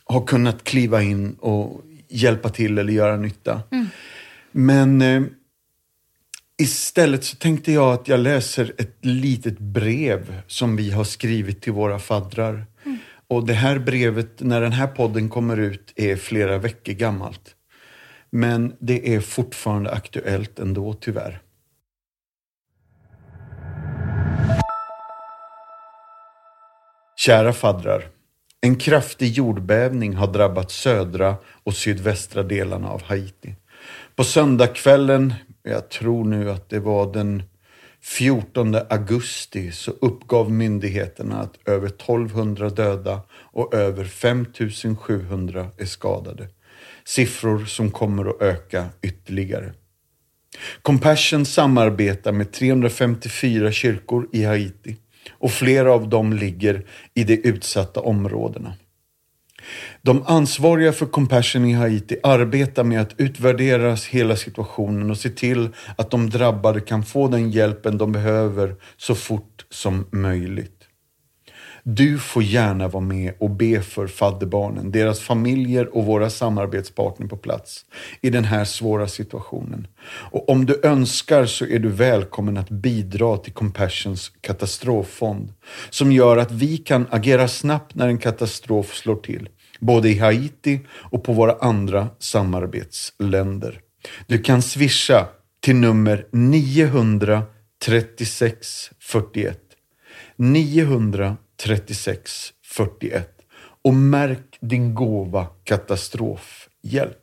har kunnat kliva in och hjälpa till eller göra nytta. Mm. Men eh, istället så tänkte jag att jag läser ett litet brev som vi har skrivit till våra faddrar. Mm. Och det här brevet, när den här podden kommer ut, är flera veckor gammalt. Men det är fortfarande aktuellt ändå, tyvärr. Kära faddrar. En kraftig jordbävning har drabbat södra och sydvästra delarna av Haiti. På söndagskvällen, jag tror nu att det var den 14 augusti, så uppgav myndigheterna att över 1200 döda och över 5700 är skadade. Siffror som kommer att öka ytterligare. Compassion samarbetar med 354 kyrkor i Haiti och flera av dem ligger i de utsatta områdena. De ansvariga för Compassion i Haiti arbetar med att utvärdera hela situationen och se till att de drabbade kan få den hjälpen de behöver så fort som möjligt. Du får gärna vara med och be för fadderbarnen, deras familjer och våra samarbetspartner på plats i den här svåra situationen. Och om du önskar så är du välkommen att bidra till Compassions katastroffond som gör att vi kan agera snabbt när en katastrof slår till, både i Haiti och på våra andra samarbetsländer. Du kan swisha till nummer 936 41. 936 41 och märk din gåva katastrofhjälp.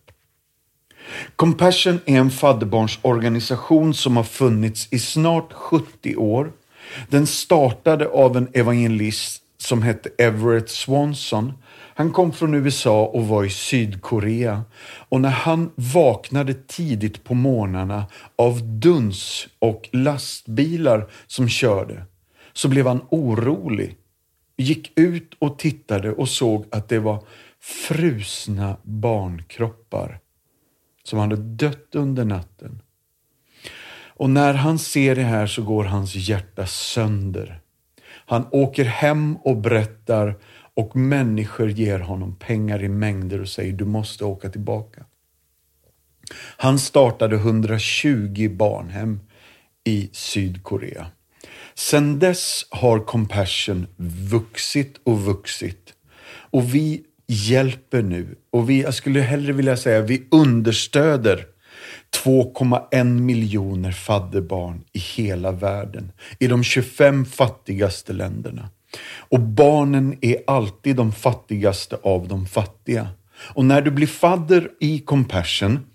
Compassion är en fadderbarnsorganisation som har funnits i snart 70 år. Den startade av en evangelist som hette Everett Swanson. Han kom från USA och var i Sydkorea. Och när han vaknade tidigt på morgnarna av duns och lastbilar som körde så blev han orolig gick ut och tittade och såg att det var frusna barnkroppar som hade dött under natten. Och när han ser det här så går hans hjärta sönder. Han åker hem och berättar och människor ger honom pengar i mängder och säger du måste åka tillbaka. Han startade 120 barnhem i Sydkorea. Sedan dess har Compassion vuxit och vuxit. Och vi hjälper nu, och vi, jag skulle hellre vilja säga vi understöder 2,1 miljoner fadderbarn i hela världen, i de 25 fattigaste länderna. Och barnen är alltid de fattigaste av de fattiga. Och när du blir fadder i Compassion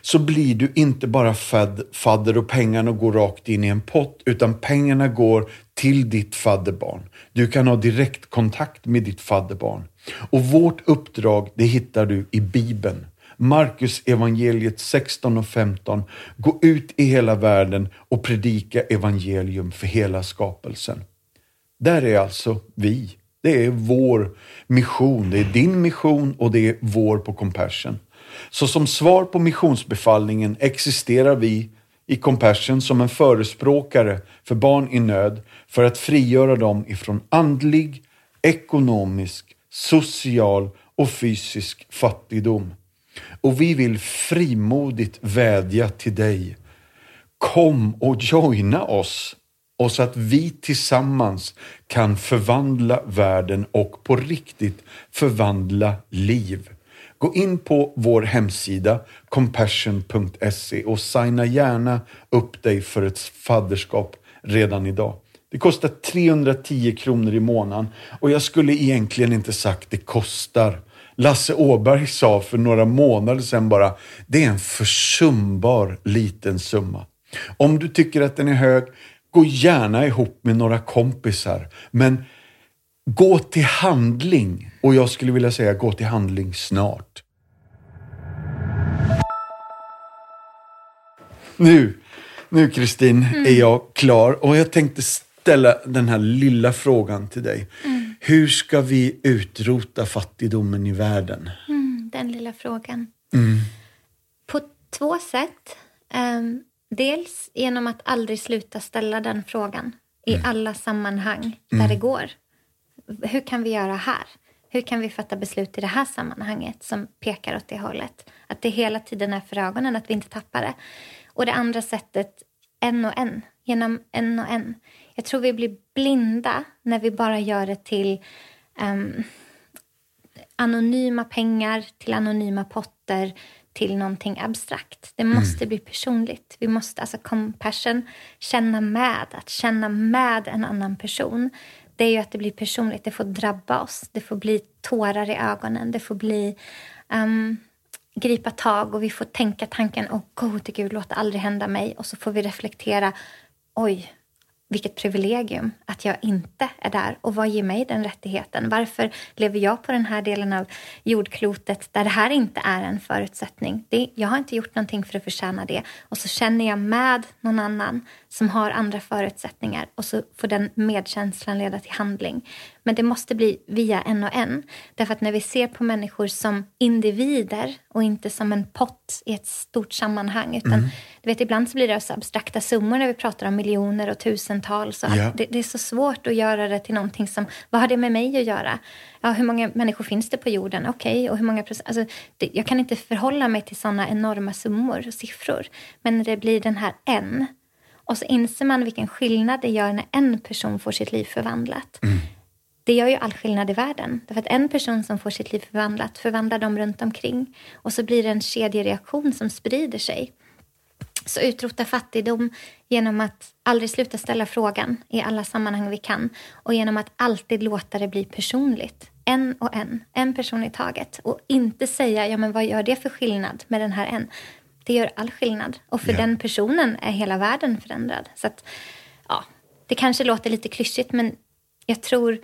så blir du inte bara fad, fadder och pengarna går rakt in i en pott, utan pengarna går till ditt fadderbarn. Du kan ha direktkontakt med ditt fadderbarn. Och vårt uppdrag, det hittar du i Bibeln. Markus evangeliet 16 och 15. Gå ut i hela världen och predika evangelium för hela skapelsen. Där är alltså vi. Det är vår mission. Det är din mission och det är vår på Compassion. Så som svar på missionsbefallningen existerar vi i Compassion som en förespråkare för barn i nöd för att frigöra dem ifrån andlig, ekonomisk, social och fysisk fattigdom. Och vi vill frimodigt vädja till dig. Kom och joina oss och så att vi tillsammans kan förvandla världen och på riktigt förvandla liv. Gå in på vår hemsida compassion.se och signa gärna upp dig för ett fadderskap redan idag. Det kostar 310 kronor i månaden och jag skulle egentligen inte sagt det kostar. Lasse Åberg sa för några månader sedan bara, det är en försumbar liten summa. Om du tycker att den är hög, gå gärna ihop med några kompisar. Men gå till handling. Och jag skulle vilja säga gå till handling snart. Nu, nu Kristin, mm. är jag klar och jag tänkte ställa den här lilla frågan till dig. Mm. Hur ska vi utrota fattigdomen i världen? Mm, den lilla frågan. Mm. På två sätt. Um, dels genom att aldrig sluta ställa den frågan i mm. alla sammanhang där mm. det går. Hur kan vi göra här? Hur kan vi fatta beslut i det här sammanhanget som pekar åt det hållet? Att det hela tiden är för ögonen, att vi inte tappar det. Och det andra sättet, en och en, genom en och en. Jag tror vi blir blinda när vi bara gör det till um, anonyma pengar, till anonyma potter, till någonting abstrakt. Det måste mm. bli personligt. Vi måste, alltså compassion, känna med, att känna med en annan person. Det är ju att det blir personligt. Det får drabba oss. Det får bli tårar i ögonen. Det får bli um, gripa tag och vi får tänka tanken, åh oh, gode gud, låt det aldrig hända mig. Och så får vi reflektera, oj, vilket privilegium att jag inte är där. Och vad ger mig den rättigheten? Varför lever jag på den här delen av jordklotet där det här inte är en förutsättning? Det, jag har inte gjort någonting för att förtjäna det. Och så känner jag med någon annan som har andra förutsättningar och så får den medkänslan leda till handling. Men det måste bli via en och en. Därför att när vi ser på människor som individer och inte som en pott i ett stort sammanhang. Utan mm. du vet, ibland så blir det så abstrakta summor när vi pratar om miljoner och tusentals. Och ja. det, det, är så svårt att göra det till någonting som, vad har det med mig att göra? Ja, hur många människor finns det på jorden? Okej, okay, och hur många procent? Alltså, det, jag kan inte förhålla mig till sådana enorma summor och siffror. Men när det blir den här en, och så inser man vilken skillnad det gör när en person får sitt liv förvandlat. Mm. Det gör ju all skillnad i världen. Därför att en person som får sitt liv förvandlat förvandlar dem runt omkring. Och så blir det en kedjereaktion som sprider sig. Så utrota fattigdom genom att aldrig sluta ställa frågan i alla sammanhang vi kan. Och genom att alltid låta det bli personligt. En och en, en person i taget. Och inte säga, ja men vad gör det för skillnad med den här en? Det gör all skillnad. Och för yeah. den personen är hela världen förändrad. Så att, ja, det kanske låter lite klyschigt men jag tror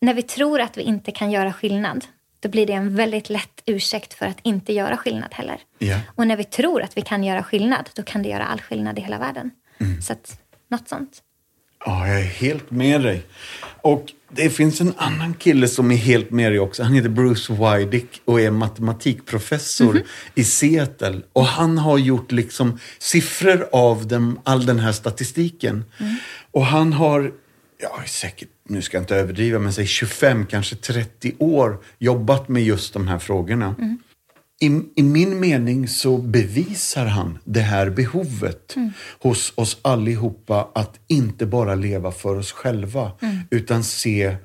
när vi tror att vi inte kan göra skillnad, då blir det en väldigt lätt ursäkt för att inte göra skillnad heller. Yeah. Och när vi tror att vi kan göra skillnad, då kan det göra all skillnad i hela världen. Mm. Så att, något sånt. Ja, jag är helt med dig. Och det finns en annan kille som är helt med dig också. Han heter Bruce Wydick och är matematikprofessor mm -hmm. i Seattle. Och han har gjort liksom siffror av dem, all den här statistiken. Mm. Och han har, ja säkert, nu ska jag inte överdriva, men säg 25, kanske 30 år jobbat med just de här frågorna. Mm. I, I, min mening så bevisar han det här behovet mm. hos oss allihopa att inte bara leva för oss själva mm. utan se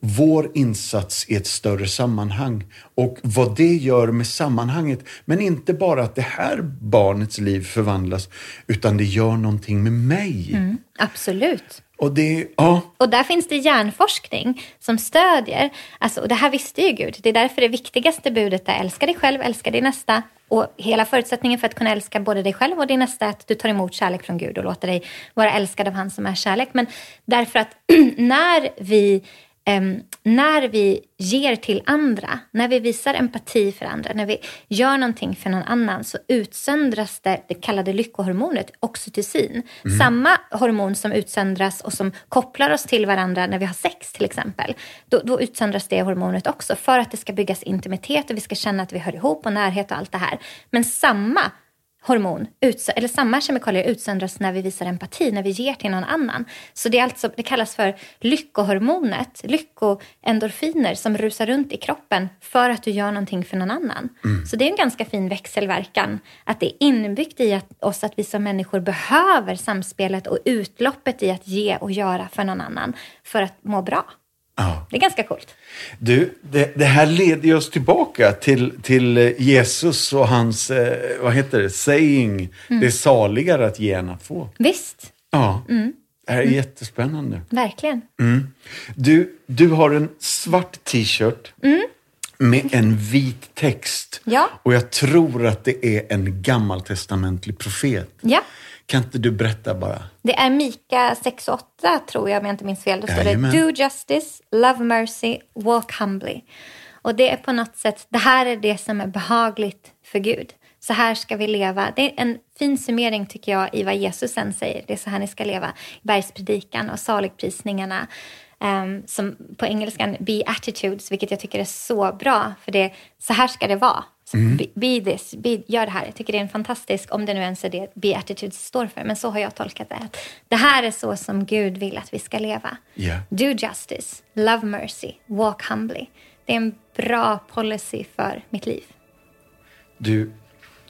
vår insats i ett större sammanhang och vad det gör med sammanhanget. Men inte bara att det här barnets liv förvandlas utan det gör någonting med mig. Mm, absolut. Och, det, ja. och där finns det hjärnforskning som stödjer, alltså, och det här visste ju Gud, det är därför det viktigaste budet är älska dig själv, älska din nästa Och hela förutsättningen för att kunna älska både dig själv och din nästa är att du tar emot kärlek från Gud och låter dig vara älskad av han som är kärlek. Men därför att *clears throat* när vi Um, när vi ger till andra, när vi visar empati för andra, när vi gör någonting för någon annan så utsöndras det, det kallade lyckohormonet oxytocin. Mm. Samma hormon som utsöndras och som kopplar oss till varandra när vi har sex till exempel. Då, då utsöndras det hormonet också för att det ska byggas intimitet och vi ska känna att vi hör ihop och närhet och allt det här. Men samma hormon, eller samma kemikalier utsöndras när vi visar empati, när vi ger till någon annan. Så det, är alltså, det kallas för lyckohormonet, lyckoendorfiner som rusar runt i kroppen för att du gör någonting för någon annan. Mm. Så det är en ganska fin växelverkan. Att det är inbyggt i att, oss att vi som människor behöver samspelet och utloppet i att ge och göra för någon annan för att må bra. Ja. Det är ganska coolt. Du, det, det, här leder oss tillbaka till, till eh, Jesus och hans, eh, vad heter det, saying, mm. det är saligare att ge än att få. Visst. Ja. Mm. Det här är mm. jättespännande. Verkligen. Mm. Du, du har en svart t-shirt mm. med en vit text. Ja. Och jag tror att det är en gammaltestamentlig profet. Ja. Kan inte du berätta bara? Det är Mika 6 och 8 tror jag om jag inte minns fel. Då står Jajamän. det Do justice, love mercy, walk humbly. Och det är på något sätt, det här är det som är behagligt för Gud. Så här ska vi leva. Det är en fin summering tycker jag i vad Jesus sen säger. Det är så här ni ska leva. Bergspredikan och saligprisningarna. Um, som på engelskan beatitudes, vilket jag tycker är så bra. För det, så här ska det vara. Mm. Be, be, this, be, gör det här. Jag tycker det är en fantastisk, om det nu ens är det beatitudes står för, men så har jag tolkat det. Det här är så som Gud vill att vi ska leva. Yeah. Do justice, love mercy, walk humbly. Det är en bra policy för mitt liv. Du,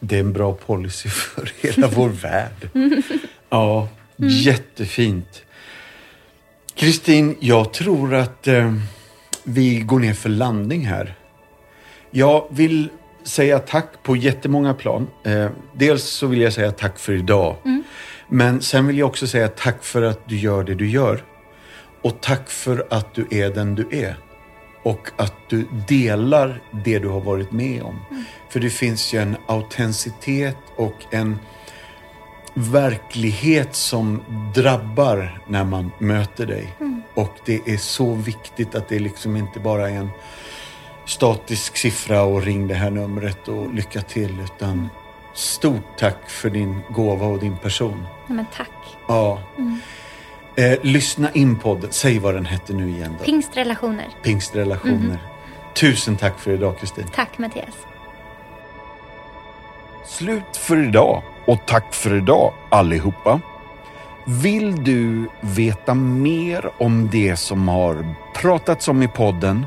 det är en bra policy *laughs* för hela vår värld. *laughs* Ja, mm. jättefint. Kristin, jag tror att eh, vi går ner för landning här. Jag vill säga tack på jättemånga plan. Eh, dels så vill jag säga tack för idag. Mm. Men sen vill jag också säga tack för att du gör det du gör. Och tack för att du är den du är. Och att du delar det du har varit med om. Mm. För det finns ju en autenticitet och en verklighet som drabbar när man möter dig. Mm. Och det är så viktigt att det liksom inte bara är en statisk siffra och ring det här numret och lycka till. Utan stort tack för din gåva och din person. Ja, men tack. Ja. Mm. Eh, lyssna in podden. Säg vad den hette nu igen. Då. Pingstrelationer. Pingstrelationer. Mm. Tusen tack för idag Kristin. Tack Mattias. Slut för idag och tack för idag allihopa. Vill du veta mer om det som har pratats om i podden